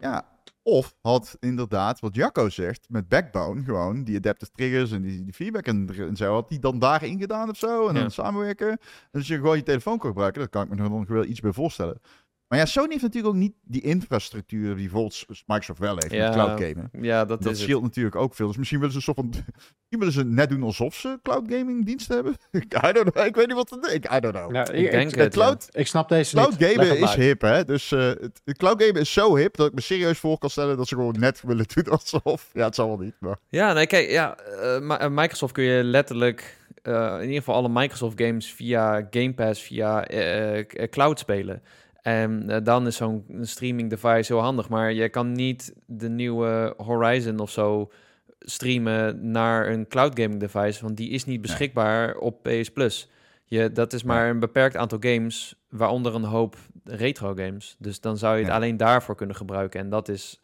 Ja, of had inderdaad, wat Jacco zegt, met Backbone gewoon die adaptive triggers en die, die feedback en, en zo, had die dan daarin gedaan of zo en Ja. dan samenwerken. En dus je gewoon je telefoon kan gebruiken, dat kan ik me er nog wel iets bij voorstellen. Maar ja, Sony heeft natuurlijk ook niet die infrastructuur die bijvoorbeeld Microsoft wel heeft Ja, met cloud gamen. Ja, dat, Dat is het. scheelt natuurlijk ook veel. Dus misschien willen ze een soort van. Misschien willen ze net doen alsof ze cloud gaming diensten hebben. [LAUGHS] I don't know. Ik weet niet wat te denken. I don't know. nou, Ik denk De het, ja. cloud, Ik snap deze cloud niet. Leg gamen het is hip, hè? Dus eh, het, het cloud gamen is zo hip dat ik me serieus voor kan stellen dat ze gewoon net willen [LAUGHS] doen alsof. Ja, het zal wel niet. Maar Ja, nee, kijk, ja, eh, eh, Microsoft kun je letterlijk eh, in ieder geval alle Microsoft games via Game Pass, via cloud spelen. En eh, dan is zo'n streaming device heel handig, maar je kan niet de nieuwe Horizon of zo streamen naar een cloud gaming device, want die is niet beschikbaar op PS Plus. Je, dat is maar een beperkt aantal games, waaronder een hoop retro games. Dus dan zou je het Ja. alleen daarvoor kunnen gebruiken. En dat is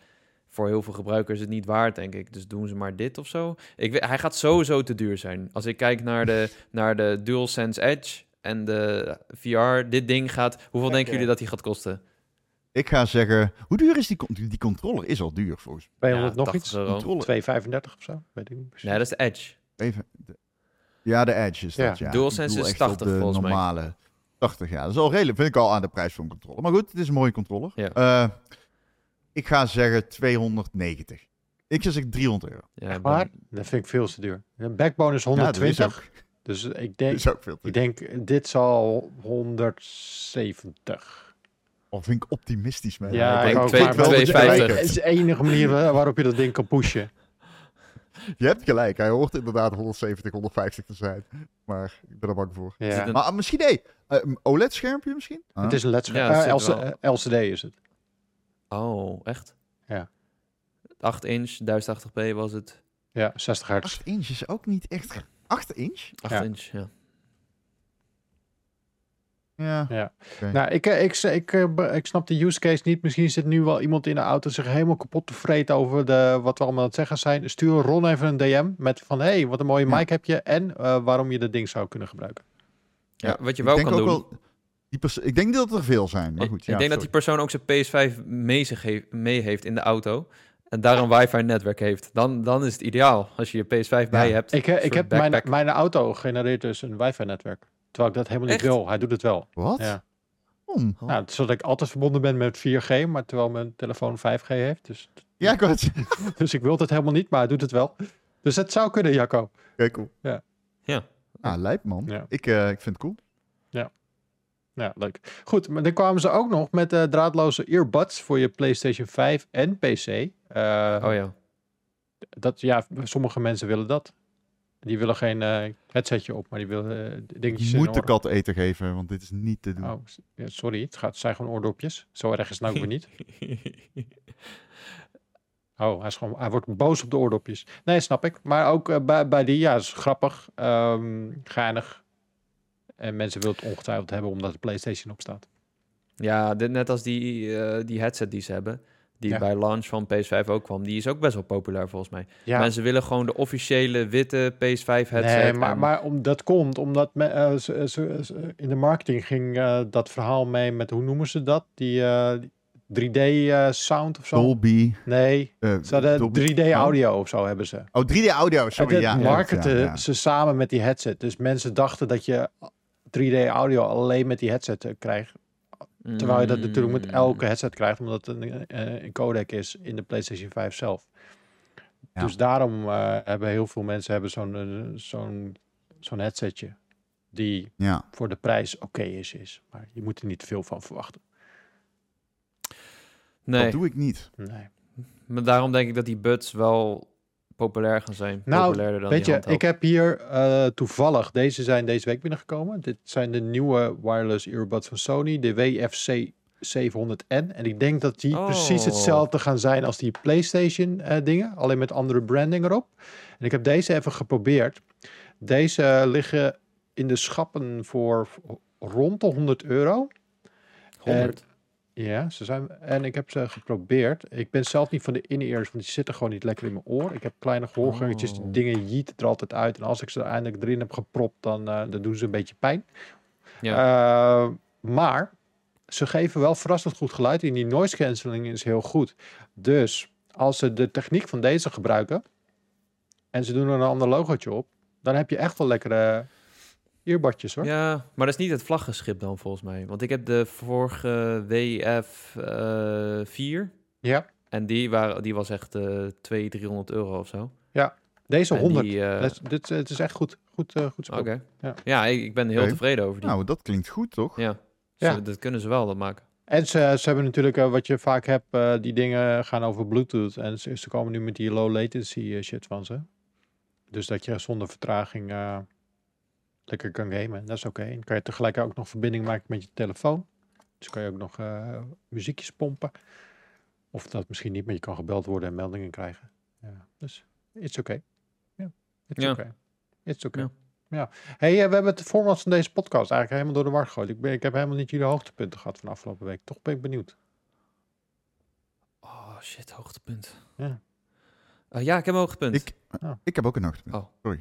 voor heel veel gebruikers het niet waard, denk ik. Dus doen ze maar dit of zo. Ik weet, hij gaat sowieso te duur zijn. Als ik kijk naar de, [LAUGHS] naar de DualSense Edge en de VR, dit ding gaat... Hoeveel denken jullie dat die gaat kosten? ik ga zeggen. Hoe duur is die, die controller? Is al duur volgens 200 Ja, nog 80 iets? euro. Controller. 2,35 of zo? Weet ik niet precies. Nee, dat is de Edge. mij. Even. de- ja, de Edge is Ja. dat. Ja. DualSense is echt op 80 de volgens mij. normale. 80, ja. Dat is al redelijk. Vind ik al aan de prijs van een controller. Maar goed, het is een mooie controller. Ja. Eh, ik ga zeggen 290. Ik zeg 300 euro. Ja, waar? Dat vind ik veel te duur. Een backbone is Ja, dat 120. is ook, dus ik denk, is ook veel te ik denk, dit zal 170. Of vind ik optimistisch, man. Ja, ik denk ook, twee- maar- maar- 250. Het is de enige manier wa- waarop je dat ding kan pushen. [LAUGHS] Je hebt gelijk. Hij hoort inderdaad 170, 150 te zijn. Maar ik ben er bang voor. Ja. een- Maar ah, misschien, nee. Eh, een OLED-schermpje misschien? Ah. Het is een LED Ja, het eh, zit LC- wel. eh, LCD is het. Oh, echt? Ja. 8 inch, 1080p was het. Ja, 60 hertz. 8 inch is ook niet echt... 8 inch? 8 Ja. inch, ja. Ja. Ja. Nou, ik, eh, ik, ik, eh, ik snap de use case niet. Misschien zit nu wel iemand in de auto zich helemaal kapot te vreten over de, wat we allemaal aan het zeggen zijn. Stuur Ron even een DM met van, hey, wat een mooie Ja. mic heb je en eh, waarom je dat ding zou kunnen gebruiken. ja. Wat je Ik wel denk kan ook doen... wel- die ik denk dat er veel zijn, maar Ik- goed. ik ja, denk dat die persoon ook zijn PS5 mee, zich mee heeft in de auto. En daar een wifi-netwerk heeft. Dan, dan is het ideaal als je je PS5 bij je hebt. Ik, ik heb mijn, backpack. mijn auto genereert dus een wifi netwerk. Terwijl ik dat helemaal niet Echt? wil. Hij doet het wel. Wat? Ja. Oh. Nou, zodat ik altijd verbonden ben met 4G, maar terwijl mijn telefoon 5G heeft. Dus, Ja, zeggen. [LAUGHS] dus ik wil het helemaal niet, maar hij doet het wel. Dus het zou kunnen, Jacco. Oké, cool. Ja. Ja. Ah, lijp man. Ja. Ik, eh, ik vind het cool. Ja, leuk. Goed, maar dan kwamen ze ook nog met eh, draadloze earbuds voor je PlayStation 5 en PC. Eh, Oh ja. dat, ja, sommige mensen willen dat. Die willen geen eh, headsetje op, maar die willen dingetjes Je in moet de kat eten geven, want dit is niet te doen. Oh, sorry, het, gaat, het zijn gewoon oordopjes. Zo erg is het nou ook weer niet. [LAUGHS] Oh, hij, is gewoon, hij wordt boos op de oordopjes. Nee, snap ik. Maar ook bij, bij die, ja, is grappig, ehm geinig. En mensen willen het ongetwijfeld hebben omdat de PlayStation op staat. ja, dit, net als die, eh, die headset die ze hebben. Die Ja. bij launch van PS5 ook kwam. Die is ook best wel populair volgens mij. Ja, Mensen willen gewoon de officiële witte PS5 headset. nee, maar, maar om, dat komt omdat me, eh, ze, ze- ze- in de marketing ging eh, dat verhaal mee met, hoe noemen ze dat? Die eh, 3D-sound of zo? Dolby. Nee, ze hadden Dolby- 3D-audio of zo hebben ze. Oh, 3D audio, sorry. En ja, dat ja, marketen ja, ja. ze samen met die headset. Dus mensen dachten dat je 3D-audio alleen met die headset eh, krijgt. Terwijl je dat natuurlijk met elke headset krijgt, omdat het een, eh, een codec is in de PlayStation 5 zelf. Ja. Dus daarom eh, hebben heel veel mensen hebben zo'n zo'n zo'n headsetje die Ja. voor de prijs oké is, is. Maar je moet er niet veel van verwachten. Nee, Dat doe ik niet. Nee. maar daarom denk ik dat die buds wel populair gaan zijn. Nou, Populairder dan Weet je, handheld. ik heb hier eh, toevallig, deze zijn deze week binnengekomen. Dit zijn de nieuwe wireless earbuds van Sony, de WFC 700N. En ik denk dat die Oh. precies hetzelfde gaan zijn als die PlayStation eh, dingen, alleen met andere branding erop. En ik heb deze even geprobeerd. Deze liggen in de schappen voor rond de 100 euro. 100. Ja, ze zijn. En ik heb ze geprobeerd. Ik ben zelf niet van de in-ears, want die zitten gewoon niet lekker in mijn oor. Ik heb kleine gehoorgangetjes, die Oh. dingen jieten er altijd uit. En als ik ze er eindelijk erin heb gepropt, dan, eh, dan doen ze een beetje pijn. Ja. Eh, maar ze geven wel verrassend goed geluid. En die noise cancelling is heel goed. Dus als ze de techniek van deze gebruiken en ze doen er een ander logootje op, dan heb je echt wel lekkere earbudjes hoor. Ja, maar dat is niet het vlaggenschip dan volgens mij. Want ik heb de vorige WF eh 4 Ja, en die, waren, die was echt eh 200, 300 euro of zo. deze En 100. die, eh, is- dit, het is echt goed, goed, eh, goed spel. Oké. Ja. Ja, ik, ik ben heel tevreden over die. Nou, dat klinkt goed, toch? ja. Ja. Ze- dat kunnen ze wel, dat maken. En ze, ze hebben natuurlijk, eh, wat je vaak hebt, eh, die dingen gaan over Bluetooth. En ze, ze komen nu met die low latency eh, shit van ze. Dus dat je zonder vertraging eh, lekker kan gamen. Dat is oké. En kan je tegelijk ook nog verbinding maken met je telefoon. Dus kan je ook nog eh, muziekjes pompen. Of dat misschien niet, maar je kan gebeld worden en meldingen krijgen. Ja, dus it's oké. Ja, it's Ja. oké. It's oké. Ja. Ja. Hey, eh, we hebben het format van deze podcast eigenlijk helemaal door de war gegooid. Ik, ben, ik heb helemaal niet jullie hoogtepunten gehad van afgelopen week. Toch ben ik benieuwd. Oh shit, hoogtepunt. Ja. Eh, ja, ik heb een hoogtepunt. Ik, Oh. ik heb ook een hoogtepunt. Oh. Sorry.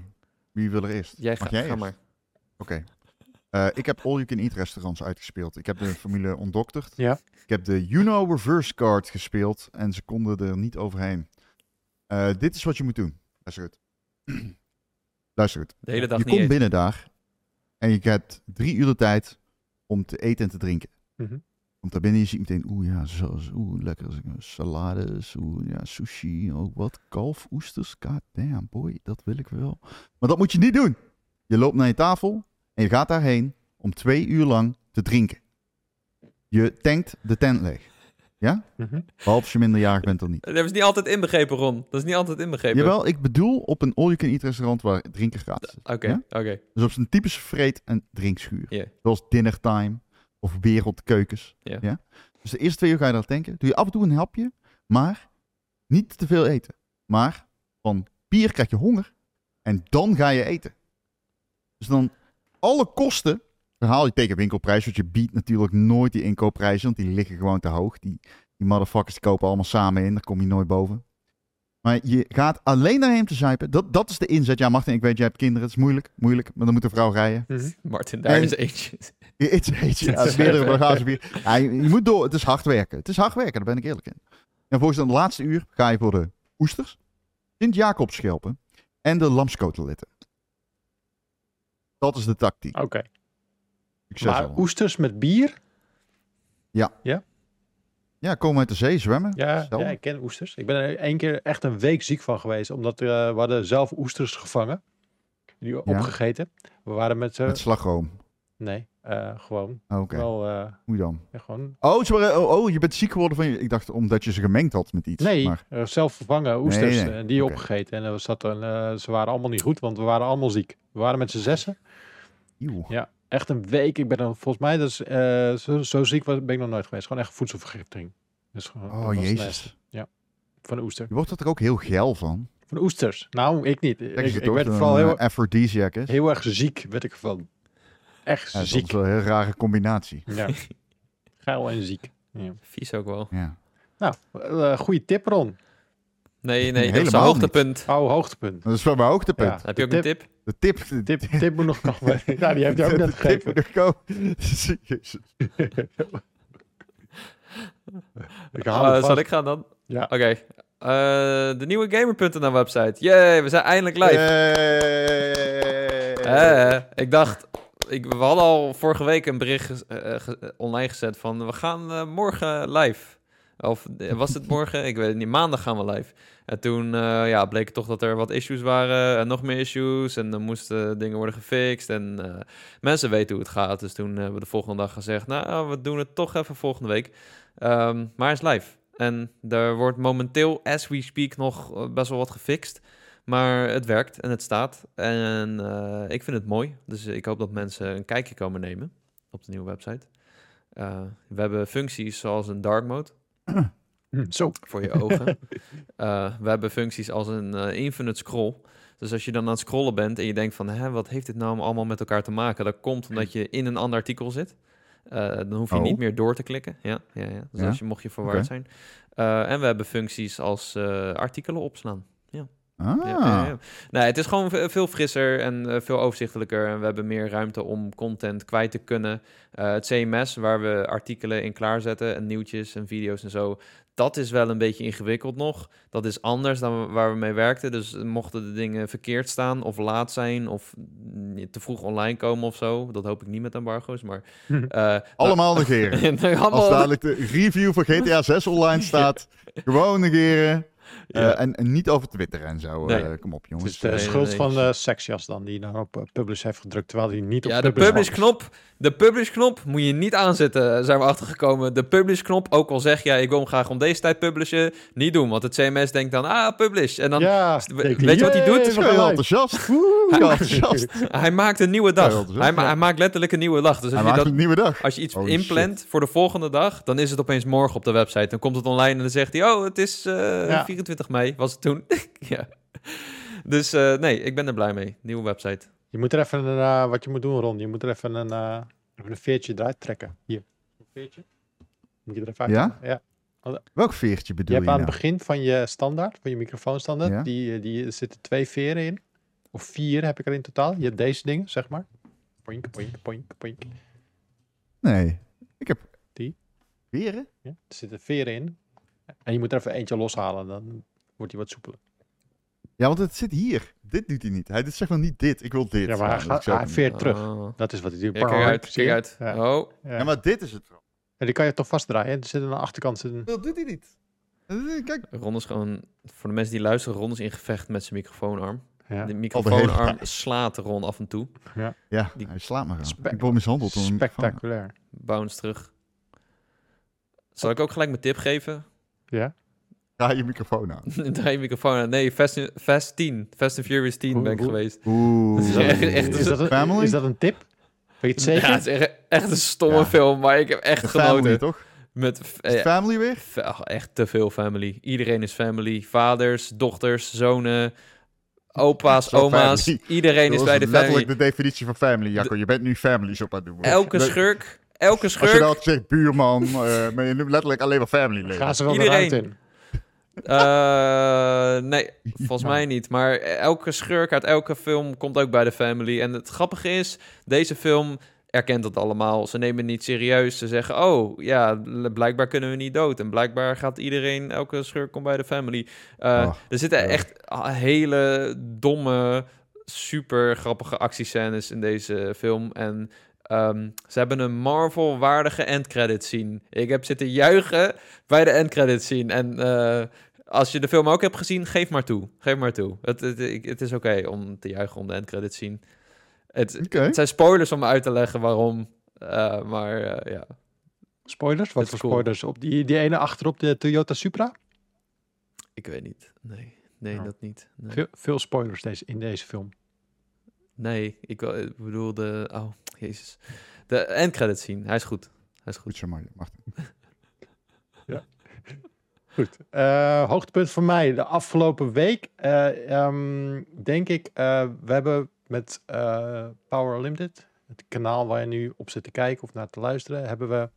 Wie wil er eerst? Jij Mag ga, jij ga eerst? maar. Oké. Eh, ik heb All You Can Eat restaurants uitgespeeld. Ik heb de formule ontdokterd. Ja. Ik heb de Juno Reverse Card gespeeld en ze konden er niet overheen. Eh, dit is wat je moet doen. Luister goed. [CLEARS THROAT] Luister goed. De hele dag je komt binnen daar en je hebt drie uur de tijd om te eten en te drinken. Mhm. Komt daar binnen, je ziet meteen, oeh ja, zo, zo, oeh, lekker. Salades, oeh ja, sushi, ook wat. Kalf, oesters, god damn boy, dat wil ik wel. Maar dat moet je niet doen. Je loopt naar je tafel en je gaat daarheen om twee uur lang te drinken. Je tankt de tent leeg. Mhm. Behalve als je minderjarig bent dan niet. Dat is niet altijd inbegrepen, Ron. Dat is niet altijd inbegrepen. Jawel, ik bedoel op een all-you-can-eat restaurant waar drinken gratis is. Oké, Ja? oké. Dus op zijn typische vreet- en drinkschuur. Ja. Zoals dinnertime of wereldkeukens. Ja. Dus de eerste twee uur ga je daar tanken. Doe je af en toe een hapje, maar niet te veel eten. Maar van bier krijg je honger en dan ga je eten. Dus dan alle kosten verhaal je tegen winkelprijs. Want je biedt natuurlijk nooit die inkoopprijzen, want die liggen gewoon te hoog. Die, die motherfuckers die kopen allemaal samen in, daar kom je nooit boven. Maar je gaat alleen daarheen om te zuipen. Dat, dat is de inzet. Ja, Martin, ik weet, jij hebt kinderen. Het is moeilijk, moeilijk. Maar dan moet een vrouw rijden. Mhm. Martin, daar En- is eentje. [LAUGHS] Iets, iets, ja, meerdere. Ja, je, je moet door. Het is hard werken. Het is hard werken, daar ben ik eerlijk in. En volgens dan de laatste uur ga je voor de oesters, Sint-Jacobschelpen en de lamskoteletten. Dat is de tactiek. Oké. Maar allemaal. oesters met bier? Ja, komen uit de zee zwemmen. Ja, ja, ik ken oesters. Ik ben er één keer echt een week ziek van geweest. Omdat eh, we hadden zelf oesters gevangen. Die opgegeten. We waren met z'n... Met slagroom. Nee, eh, gewoon. Oh, Oké, eh, hoe dan? ja, gewoon... Oh, oh, oh, je bent ziek geworden van je... Ik dacht omdat je ze gemengd had met iets. Nee, Maar, eh, zelf vervangen oesters. Nee, nee, eh, die opgegeten. En er zat een, ze waren allemaal niet goed, want we waren allemaal ziek. We waren met z'n zessen. eeuw. Ja, echt een week. Ik ben dan volgens mij, dus, eh, zo, zo ziek was, ben ik nog nooit geweest. Gewoon echt voedselvergiftiging. Dus gewoon, dat Oh, jezus. nasty. Van de oester. Je wordt er ook heel geil van. Van oesters. Nou, ik niet. Ik, ik, werd dat vooral heel, aphrodisiac is? heel erg ziek, werd ik ervan. Echt Ja, dat ziek. is wel een heel rare combinatie. Ja. [LAUGHS] Geil en ziek. Ja. Vies ook wel. Ja. Nou, eh goede tip, Ron. Nee, nee, dat is een hoogtepunt. Oude hoogtepunt. Dat is wel mijn hoogtepunt. Ja. Heb je ook een tip? De tip. De Tip, tip moet nog komen. [LAUGHS] Ja, die heeft hij ook net de tip gegeven. [LAUGHS] Ik Eh, zal ik gaan dan? Ja. Oké. Eh, de nieuwe Gamer.nl website. Yay, we zijn eindelijk live. Hey. Eh, ik dacht, ik, we hadden al vorige week een bericht eh, ge- eh, online gezet van we gaan eh, morgen live. Of eh, was het morgen? Ik weet het niet. Maandag gaan we live. En toen eh, ja, bleek toch dat er wat issues waren en nog meer issues. En dan moesten dingen worden gefixt. En eh, mensen weten hoe het gaat. Dus toen hebben we de volgende dag gezegd, nou, we doen het toch even volgende week. Ehm, maar is live. En er wordt momenteel, as we speak, nog eh, best wel wat gefixt. Maar het werkt en het staat. En eh, ik vind het mooi. Dus ik hoop dat mensen een kijkje komen nemen op de nieuwe website. Eh, we hebben functies zoals een dark mode Hm, Zo. voor je ogen. [LAUGHS] Eh, we hebben functies als een infinite scroll. Dus als je dan aan het scrollen bent en je denkt van... Hè, wat heeft dit nou allemaal met elkaar te maken? Dat komt omdat je in een ander artikel zit. Dan hoef je Oh. niet meer door te klikken. Ja, ja, ja. Dus Ja? als je, mocht je verward Oké. zijn. En we hebben functies als artikelen opslaan. Ah. Ja, ja, ja. Nee, het is gewoon ve- veel frisser en eh, veel overzichtelijker. En we hebben meer ruimte om content kwijt te kunnen. Eh, het CMS, waar we artikelen in klaarzetten en nieuwtjes en video's en zo. Dat is wel een beetje ingewikkeld nog. Dat is anders dan waar we mee werkten. Dus mochten de dingen verkeerd staan of laat zijn of te vroeg online komen of zo. Dat hoop ik niet met embargo's, maar... [LAUGHS] eh, Allemaal negeren. [LAUGHS] Als dadelijk [LAUGHS] de review van GTA 6 online staat, gewoon negeren. Eh, Ja. en, en niet over Twitter en zo. Nee. Eh, kom op, Het jongens. is de nee, schuld van de seksjas dan, die nou op eh, publish heeft gedrukt, terwijl hij niet op Ja, de publish was. publish-knop. De publish-knop moet je niet aanzetten, zijn we achtergekomen. De publish-knop, ook al zeg jij, ik wil hem graag om deze tijd publishen, niet doen. Want het CMS denkt dan, ah, publish. En dan, Ja, weet je wat hij "Yay, doet? heel live." enthousiast. Heel enthousiast. [LAUGHS] hij maakt een nieuwe Ja, dag. hij, ma- ja. hij maakt letterlijk een nieuwe dag. Dus Hij als je, maakt dat, een nieuwe dag. als je iets Holy inplant voor de volgende dag, dan is het opeens morgen op de website. Dan komt het online en dan zegt hij, oh, het is eh, Ja. 24 mei, was het toen. [LAUGHS] ja. Dus eh, nee, ik ben er blij mee. Nieuwe website. Je moet er even een, eh, wat je moet doen, Ron. Je moet er even een, eh, even een veertje eruit trekken. Hier. Een veertje. Moet je er even uit. Ja? ja. Welk veertje Je bedoel hebt je, aan nou? het begin van je standaard, van je microfoonstandaard, Ja. die, die er zitten twee veren in. Of vier heb ik er in totaal. Je hebt deze dingen, zeg maar. Poink, poink, poink, poink. Nee, ik heb... Die? Veren? Ja, er zitten veren in. En je moet er even eentje loshalen, dan wordt hij wat soepeler. Ja, want het zit hier. Dit doet hij niet. Hij doet zeg maar niet dit. Ik wil dit. Ja, maar hij, gaat, hij veert terug. Oh. Dat is wat hij doet. Ja, kijk uit, kijk uit. Ja. Oh, Ja. Ja, maar dit is het. En die kan je toch vastdraaien. Er zit aan de achterkant zit een... Dat doet hij niet. Kijk. Ron is gewoon, voor de mensen die luisteren, Ron is in gevecht met zijn microfoonarm. Ja. De hele microfoonarm slaat Ron af en toe. Ja, Die- hij slaat me aan. Ik word mishandeld. Spectaculair. Bounce terug. Zal ik ook gelijk mijn tip geven? Ja? Draai je microfoon aan. [LAUGHS] Draai je microfoon aan. Nee, Fast, Fast 10. Fast and Furious 10 Hoe- ben ik hoe- geweest. Oeh. [LAUGHS] Is dat echt- echt- Is dat, een, Family? is dat een tip? Weet je het zeker? Ja, het is echt, echt een stomme Ja. film, maar ik heb echt De family, genoten. toch? Met, Is eh, family weer? ach, echt te veel family. Iedereen is family. Vaders, dochters, zonen, opa's, Zo oma's. family. Iedereen is Dat bij was de family. letterlijk de definitie van family, Jacco. Je bent nu families op aan het doen. Elke Dat- schurk, elke Als je schurk dan had gezegd buurman, eh, maar je noemt letterlijk alleen maar family leden. Gaan ze wel Iedereen. in? Eh, nee, volgens mij niet. Maar elke schurk uit elke film komt ook bij de family. En het grappige is, deze film erkent dat allemaal. Ze nemen het niet serieus. Ze zeggen, oh ja, blijkbaar kunnen we niet dood. En blijkbaar gaat iedereen, elke schurk komt bij de family. Eh, Oh, er zitten echt ah, hele domme, super grappige actiescènes in deze film. En Ehm, ze hebben een Marvel-waardige endcredit scene. Ik heb zitten juichen bij de endcredit scene. En eh, als je de film ook hebt gezien, geef maar toe. Geef maar toe. Het, het, het is oké om te juichen om de endcredit scene. Het, het zijn spoilers om uit te leggen waarom. eh, maar eh, ja, Spoilers? Wat voor cool. spoilers? Op die, die ene achterop de Toyota Supra? ik weet niet. Nee, nee Oh. dat niet. Nee, Veel, veel spoilers deze, in deze film. nee ik, ik bedoel de... Oh, jezus. De endcredit scene. Hij is goed. Hij is goed. Goed zo. Martin. [LAUGHS] Goed. Eh, hoogtepunt voor mij de afgelopen week. eh, ehm, denk ik, eh, we hebben met Power Unlimited, het kanaal waar je nu op zit te kijken of naar te luisteren, hebben we.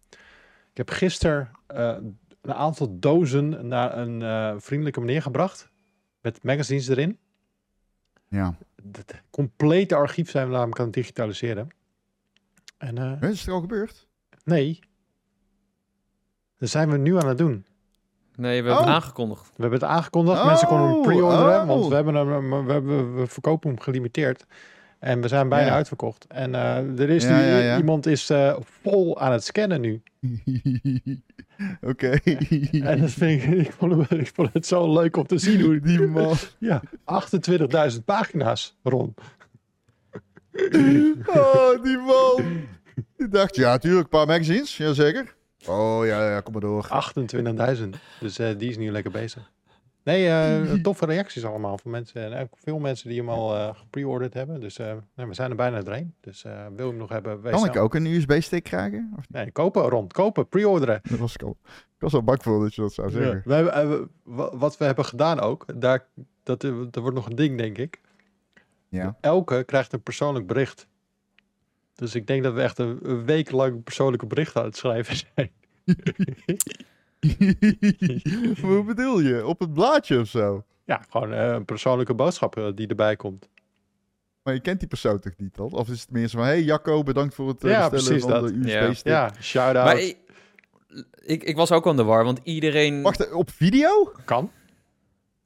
Ik heb gisteren een aantal dozen naar een vriendelijke meneer gebracht. Met magazines erin. Ja. Het complete archief zijn we namelijk aan het digitaliseren. En eh, Is het er al gebeurd? nee. Dat zijn we nu aan het doen. Nee, we hebben Oh. het aangekondigd. We hebben het aangekondigd. Mensen konden hem Oh, pre-orderen, oh. want we, hebben hem, we, hebben, we verkopen hem gelimiteerd. En we zijn bijna Ja. uitverkocht. En eh, er is Ja, nu ja, ja. iemand is eh, vol aan het scannen nu. [LAUGHS] Oké. [LAUGHS] En dat vind ik, ik, vond het, ik vond het zo leuk om te zien hoe Die man. [LAUGHS] Ja, 28.000 pagina's, Ron. [LAUGHS] Oh, die man. Ik dacht, ja, tuurlijk, een paar magazines. Jazeker. Oh, ja, ja, kom maar door. 28.000. Dus eh, die is nu lekker bezig. Nee, eh, [LAUGHS] toffe reacties allemaal van mensen. En ook veel mensen die hem al eh gepreorderd hebben. Dus eh, nee, we zijn er bijna doorheen. Dus eh, wil je hem nog hebben? Wees Kan ik ook een USB-stick krijgen? Of niet? Nee, kopen, Ron. Kopen, pre-orderen. Dat was ik al. Ik was al bang voor dat je dat zou Ja. zeggen. We hebben, eh, we- wa- wat we hebben gedaan ook, daar, dat, eh, dat wordt nog een ding, denk ik. Ja. Elke krijgt een persoonlijk bericht. Dus ik denk dat we echt een, week lang persoonlijke berichten aan het schrijven zijn. [LAUGHS] Hoe bedoel je? Op het blaadje of zo? Ja, gewoon eh, een persoonlijke boodschap eh, die erbij komt. Maar je kent die persoon toch niet dan? Of is het meer zo van, hey Jacco, bedankt voor het eh, Ja, bestellen precies van dat. de Ja. USB-stick. Ja, shout-out. Maar ik, ik, ik was ook aan de war, want iedereen... Wacht, op video? Kan.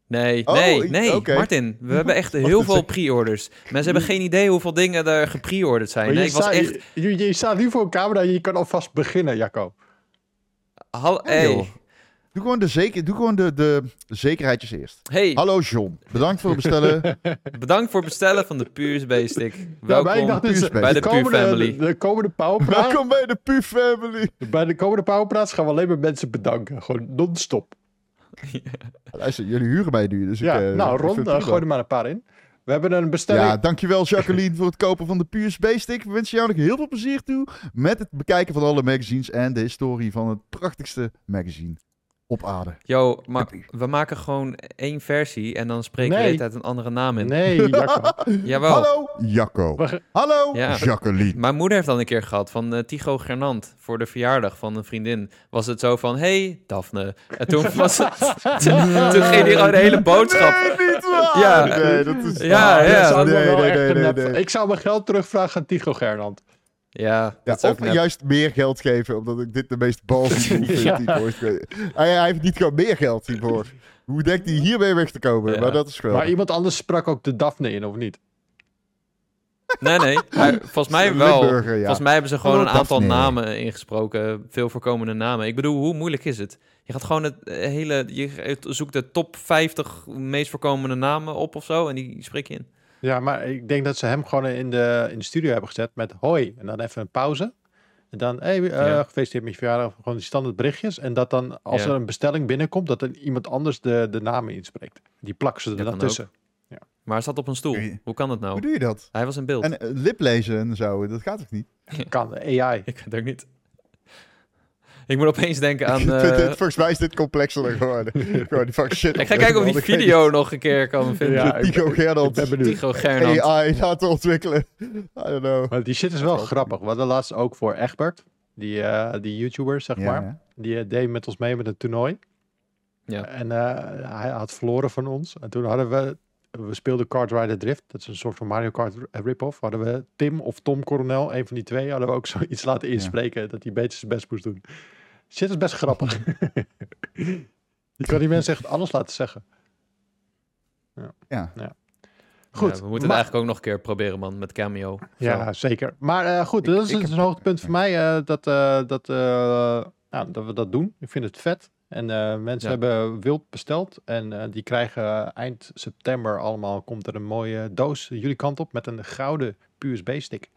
Nee, Oh, nee, nee. Martin. We hebben echt [LAUGHS] heel veel pre-orders. Mensen hebben geen idee hoeveel dingen er gepreorderd zijn. Maar Nee, je, ik was sta- echt... je, je, je staat nu voor een camera en je kan alvast beginnen, Jacco. Hal, Ja, hey. Doe gewoon, de, zeker, doe gewoon de, de, de zekerheidjes eerst. hey Hallo John, bedankt voor het bestellen. [LAUGHS] bedankt voor het bestellen van de. Ja, maar Welkom dacht dus, bij de Puur komende, Family. De, de komende Powerpraat, Welkom bij de Pu Family. bij de komende Powerpraats gaan we alleen maar mensen bedanken. Gewoon non-stop. [LAUGHS] Luister, jullie huren mij nu, dus Ja, ik... eh, nou Ron, gooi er maar een paar in. We hebben een bestelling. Ja, dankjewel Jacqueline voor het kopen van de Pu USB-stick. We wensen jou nog heel veel plezier toe met het bekijken van alle magazines en de historie van het prachtigste op aarde. Yo, maar we maken gewoon één versie en dan spreken we Nee. de hele tijd een andere naam in. Nee, [LAUGHS] Jacco. Jawel. Hallo Jacco. We Hallo Ja. Jacqueline. Mijn moeder heeft dan een keer gehad van eh, Tycho Gernand voor de verjaardag van een vriendin. Was het zo van, hey Daphne. En toen [LAUGHS] was het, [LAUGHS] toen, ging hij gewoon de hele boodschap. Nee, niet waar. Ja. nee, dat is Ja, ja. Ik Nee, nee. Ik zou mijn geld terugvragen aan Tycho Gernand. Ja, Ja, dat of juist meer geld geven, omdat ik dit de meest balsy move vind Ja. ge- hij, hij heeft niet gewoon meer geld hiervoor. Hoe denkt hij hiermee weg te komen? Ja. Maar dat is gewoon. Maar iemand anders sprak ook de Daphne in, of niet? Nee, nee. Hij- volgens mij wel. Ja. Volgens mij hebben ze gewoon een aantal Daphne. namen ingesproken. Veel voorkomende namen. Ik bedoel, hoe moeilijk is het? Je gaat gewoon het eh, hele... Je zoekt de top 50 meest voorkomende namen op of zo. En die spreek je in. Ja, maar ik denk dat ze hem gewoon in de, in de studio hebben gezet met hoi. En dan even een pauze. En dan, hey, eh, Ja. gefeliciteerd met je verjaardag. Gewoon die standaard berichtjes. En dat dan, als Ja. er een bestelling binnenkomt, dat er iemand anders de, de namen inspreekt. Die plakken ze er Ja, dan tussen. Maar hij zat op een stoel. Je- Hoe kan dat Hoe nou? doe je dat? Hij was in beeld. En eh, liplezen en zo, dat gaat toch niet? Kan, AI. [LAUGHS] Ik het ook niet. Ik moet opeens denken aan... [LAUGHS] Eh, dit- volgens mij is dit complexer geworden. [LAUGHS] gewoon die fucking shit. ik ga kijken of die video nog een keer kan vinden. Ja, [LAUGHS] ben- Gernand. Ik ben benieuwd. Tycho Gernand. AI laten ontwikkelen. I don't know. Maar die shit is wel grappig. We hadden laatst ook voor Egbert, die, eh, die YouTuber, zeg Ja, maar. ja. Die eh, deed met ons mee met een toernooi. Ja. En eh, hij had verloren van ons. En toen hadden we, we speelden Kart Rider Drift. Dat is een soort van Mario Kart rip-off. Hadden we Tim of Tom Coronel, een van die twee, hadden we ook zoiets laten inspreken dat hij beter zijn best moest doen. Shit is best grappig. [LAUGHS] Je kan die mensen echt alles laten zeggen. Ja. Goed, Goed. Ja, we moeten maar- het eigenlijk ook nog een keer proberen, man, met Cameo. Ja, Zo. zeker. Maar eh, goed, Ik- dat is ik een hoogtepunt voor mij eh, dat, eh, dat, eh, nou, dat we dat doen. Ik vind het vet. En eh, mensen Ja. hebben wild besteld. En eh, die krijgen eind september allemaal, komt er een mooie doos jullie kant op met een gouden USB-stick.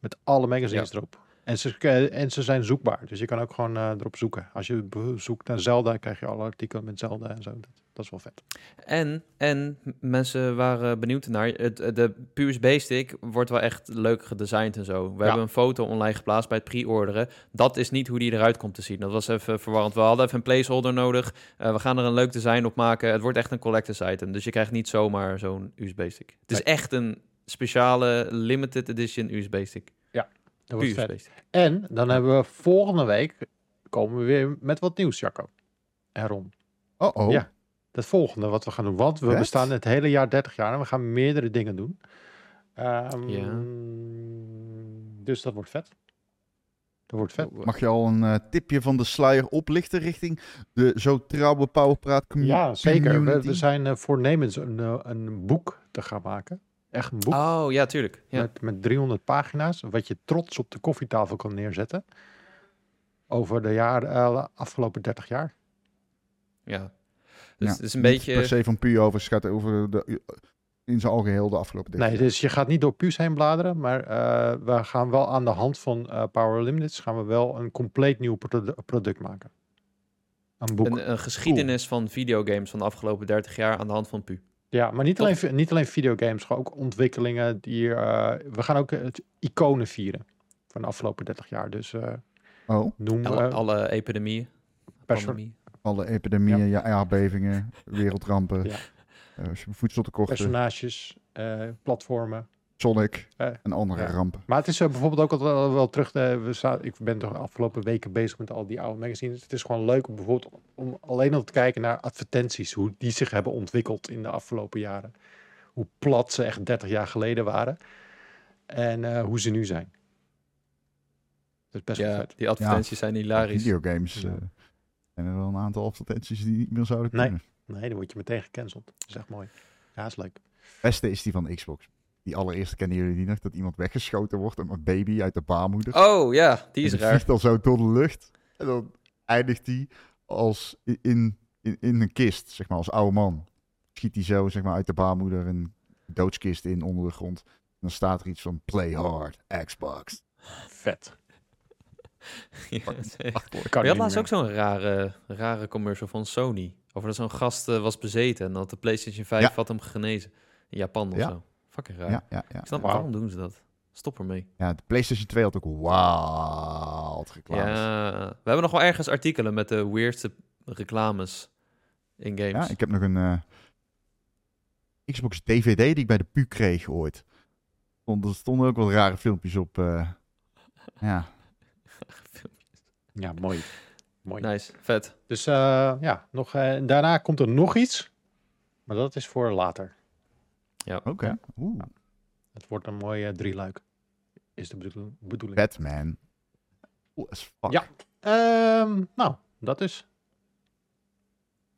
Met alle magazines erop. En ze, eh, en ze zijn zoekbaar. Dus je kan ook gewoon eh, erop zoeken. Als je zoekt naar Zelda, krijg je alle artikelen met Zelda en zo. Dat, dat is wel vet. En, en mensen waren benieuwd naar. Het, de USB-stick wordt wel echt leuk gedesigned en zo. We hebben een foto online geplaatst bij het pre-orderen. Dat is niet hoe die eruit komt te zien. Dat was even verwarrend. We hadden even een placeholder nodig. Eh, we gaan er een leuk design op maken. Het wordt echt een collector's item. Dus je krijgt niet zomaar zo'n USB-stick. Het is echt een speciale limited edition USB-stick. Dat wordt. USB-stick. En dan hebben we volgende week komen we weer met wat nieuws, Jacco. En Ron. Oh, oh. Ja. Het volgende wat we gaan doen. Want we Vet. bestaan het hele jaar 30 jaar en we gaan meerdere dingen doen. Ehm, Ja. Dus dat wordt vet. Dat wordt vet. Mag je al een eh, tipje van de sluier oplichten richting de zo trouwe Powerpraat commu- Ja, zeker. We, community? we zijn eh, voornemens een, eh, een boek te gaan maken. Echt een boek. Oh, ja, tuurlijk. Ja. Met, met 300 pagina's. Wat je trots op de koffietafel kan neerzetten. Over de jaar, eh, afgelopen 30 jaar. ja. Dus Ja, het is een niet beetje... Per se van puur over, gaat over de, in zijn algeheel de afgelopen 30 Nee, jaar. dus je gaat niet door puus heen bladeren, maar eh, we gaan wel aan de hand van eh, Power Limits gaan we wel een compleet nieuw produ- product maken. Een boek. Een, een geschiedenis van videogames van de afgelopen 30 jaar aan de hand van Pu. Ja, maar niet alleen, niet alleen videogames, gewoon ook ontwikkelingen die eh, we gaan ook het iconen vieren van de afgelopen 30 jaar. Dus eh, Oh, noem Alle, eh, alle epidemieën. pandemie. alle epidemieën, ja. aardbevingen, wereldrampen, Ja. eh, voedseltekorten, personages, eh, platformen. Sonic Eh, en andere ja. rampen. Maar het is eh, bijvoorbeeld ook altijd wel, wel terug. Te, we ik ben toch de afgelopen weken bezig met al die oude magazines. Het is gewoon leuk om bijvoorbeeld om alleen al te kijken naar advertenties. Hoe die zich hebben ontwikkeld in de afgelopen jaren. Hoe plat ze echt 30 jaar geleden waren. En eh, hoe ze nu zijn. Dat is best wel Ja, vet. die advertenties zijn hilarisch. Videogames Ja. eh, zijn er wel een aantal advertenties die niet meer zouden Nee. kunnen. Nee, dan word je meteen gecanceld. Dat is echt mooi. Ja, is leuk. beste is die van Xbox. Die allereerste kennen jullie die nog? Dat iemand weggeschoten wordt en een baby uit de baarmoeder. Oh ja, die is En raar. vliegt dan zo door de lucht. En dan eindigt hij als in, in, in een kist, zeg maar, als oude man. Schiet hij zo, zeg maar, uit de baarmoeder een doodskist in onder de grond. En dan staat er iets van play hard, Xbox. Vet. [LAUGHS] Ja, Maar kan je had laatst meer. ook zo'n rare, rare commercial van Sony. Over dat zo'n gast eh, was bezeten en dat de PlayStation 5 Ja. had hem genezen. In Japan of Ja. zo. Fucking raar. Ja, ja, ja. Ik snap waarom doen ze dat? Stop ermee. ja, de PlayStation 2 had ook wild reclames. Ja. Ja, we hebben nog wel ergens artikelen met de weirdste reclames in games. ik heb nog een eh, Xbox DVD die ik bij de PU kreeg ooit. Stond, er stonden ook wat rare filmpjes op. eh, ja, [LAUGHS] Ja, mooi. Mooi. Nice, vet. Dus eh, ja, nog, eh, daarna komt er nog iets. Maar dat is voor later. Oké. Ja. Oeh, Het wordt een mooie drieluik. Is de bedoel- bedoeling. Batman. Cool as fuck. Ja. Ehm, nou, dat is.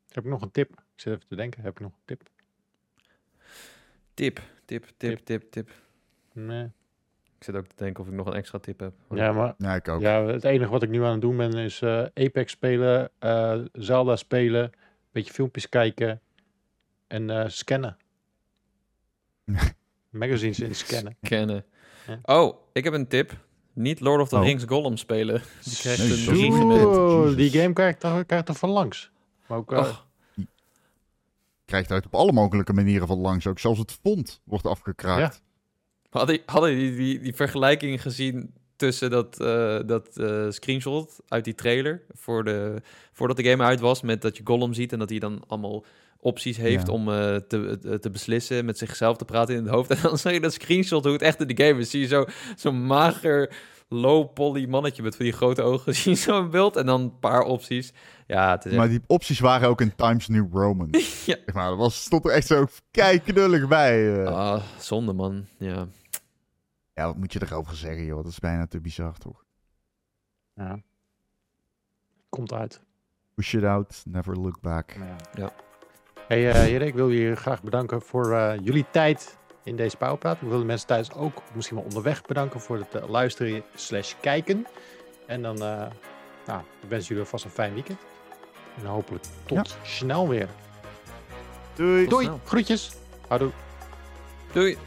Heb ik nog een tip? Ik zit even te denken. Heb ik nog een tip? Tip, tip, tip, Tip. tip, tip. Nee. Ik zit ook te denken of ik nog een extra tip heb. Ja, maar Ja, ik ook. ja, het enige wat ik nu aan het doen ben is eh, Apex spelen, eh, Zelda spelen, een beetje filmpjes kijken en eh, scannen. [LAUGHS] Magazines in scannen. Kennen. Ja. Oh, ik heb een tip. Niet Lord of the Oh. Rings Golem spelen. Die krijgt Nee, een die game krijgt er, krijgt er van langs. Maar ook, eh, Och, Krijgt uit op alle mogelijke manieren van langs. Ook zelfs het font wordt afgekraakt. hadden hadden die, die, die vergelijking gezien tussen dat, eh, dat eh, screenshot uit die trailer voor de, voordat de game uit was, met dat je Gollum ziet en dat hij dan allemaal opties heeft Ja. om eh, te, eh, te beslissen, met zichzelf te praten in het hoofd. [LAUGHS] En dan zie je dat screenshot hoe het echt in de game is. Zie je zo zo'n mager, low poly mannetje met van die grote ogen. [LAUGHS] Zie je zo'n beeld en dan een paar opties. Ja, het is Maar echt- die opties waren ook in Times New Roman. [LAUGHS] Ja. Zeg maar, dat was, stond er echt zo knullig bij. eh. Ah, zonde man. Ja. Ja, wat moet je erover zeggen, joh? Dat is bijna te bizar, toch? ja. Komt uit. Push it out, never look back. Ja. Hey, eh heren, ik wil jullie graag bedanken voor eh, jullie tijd in deze Powerpraat. Ik wil de mensen thuis ook misschien wel onderweg bedanken voor het eh, luisteren slash kijken. En dan eh nou, ik wens jullie alvast een fijn weekend. En hopelijk tot snel weer. Doei. Doei, snel. groetjes. Houdoe. Doei.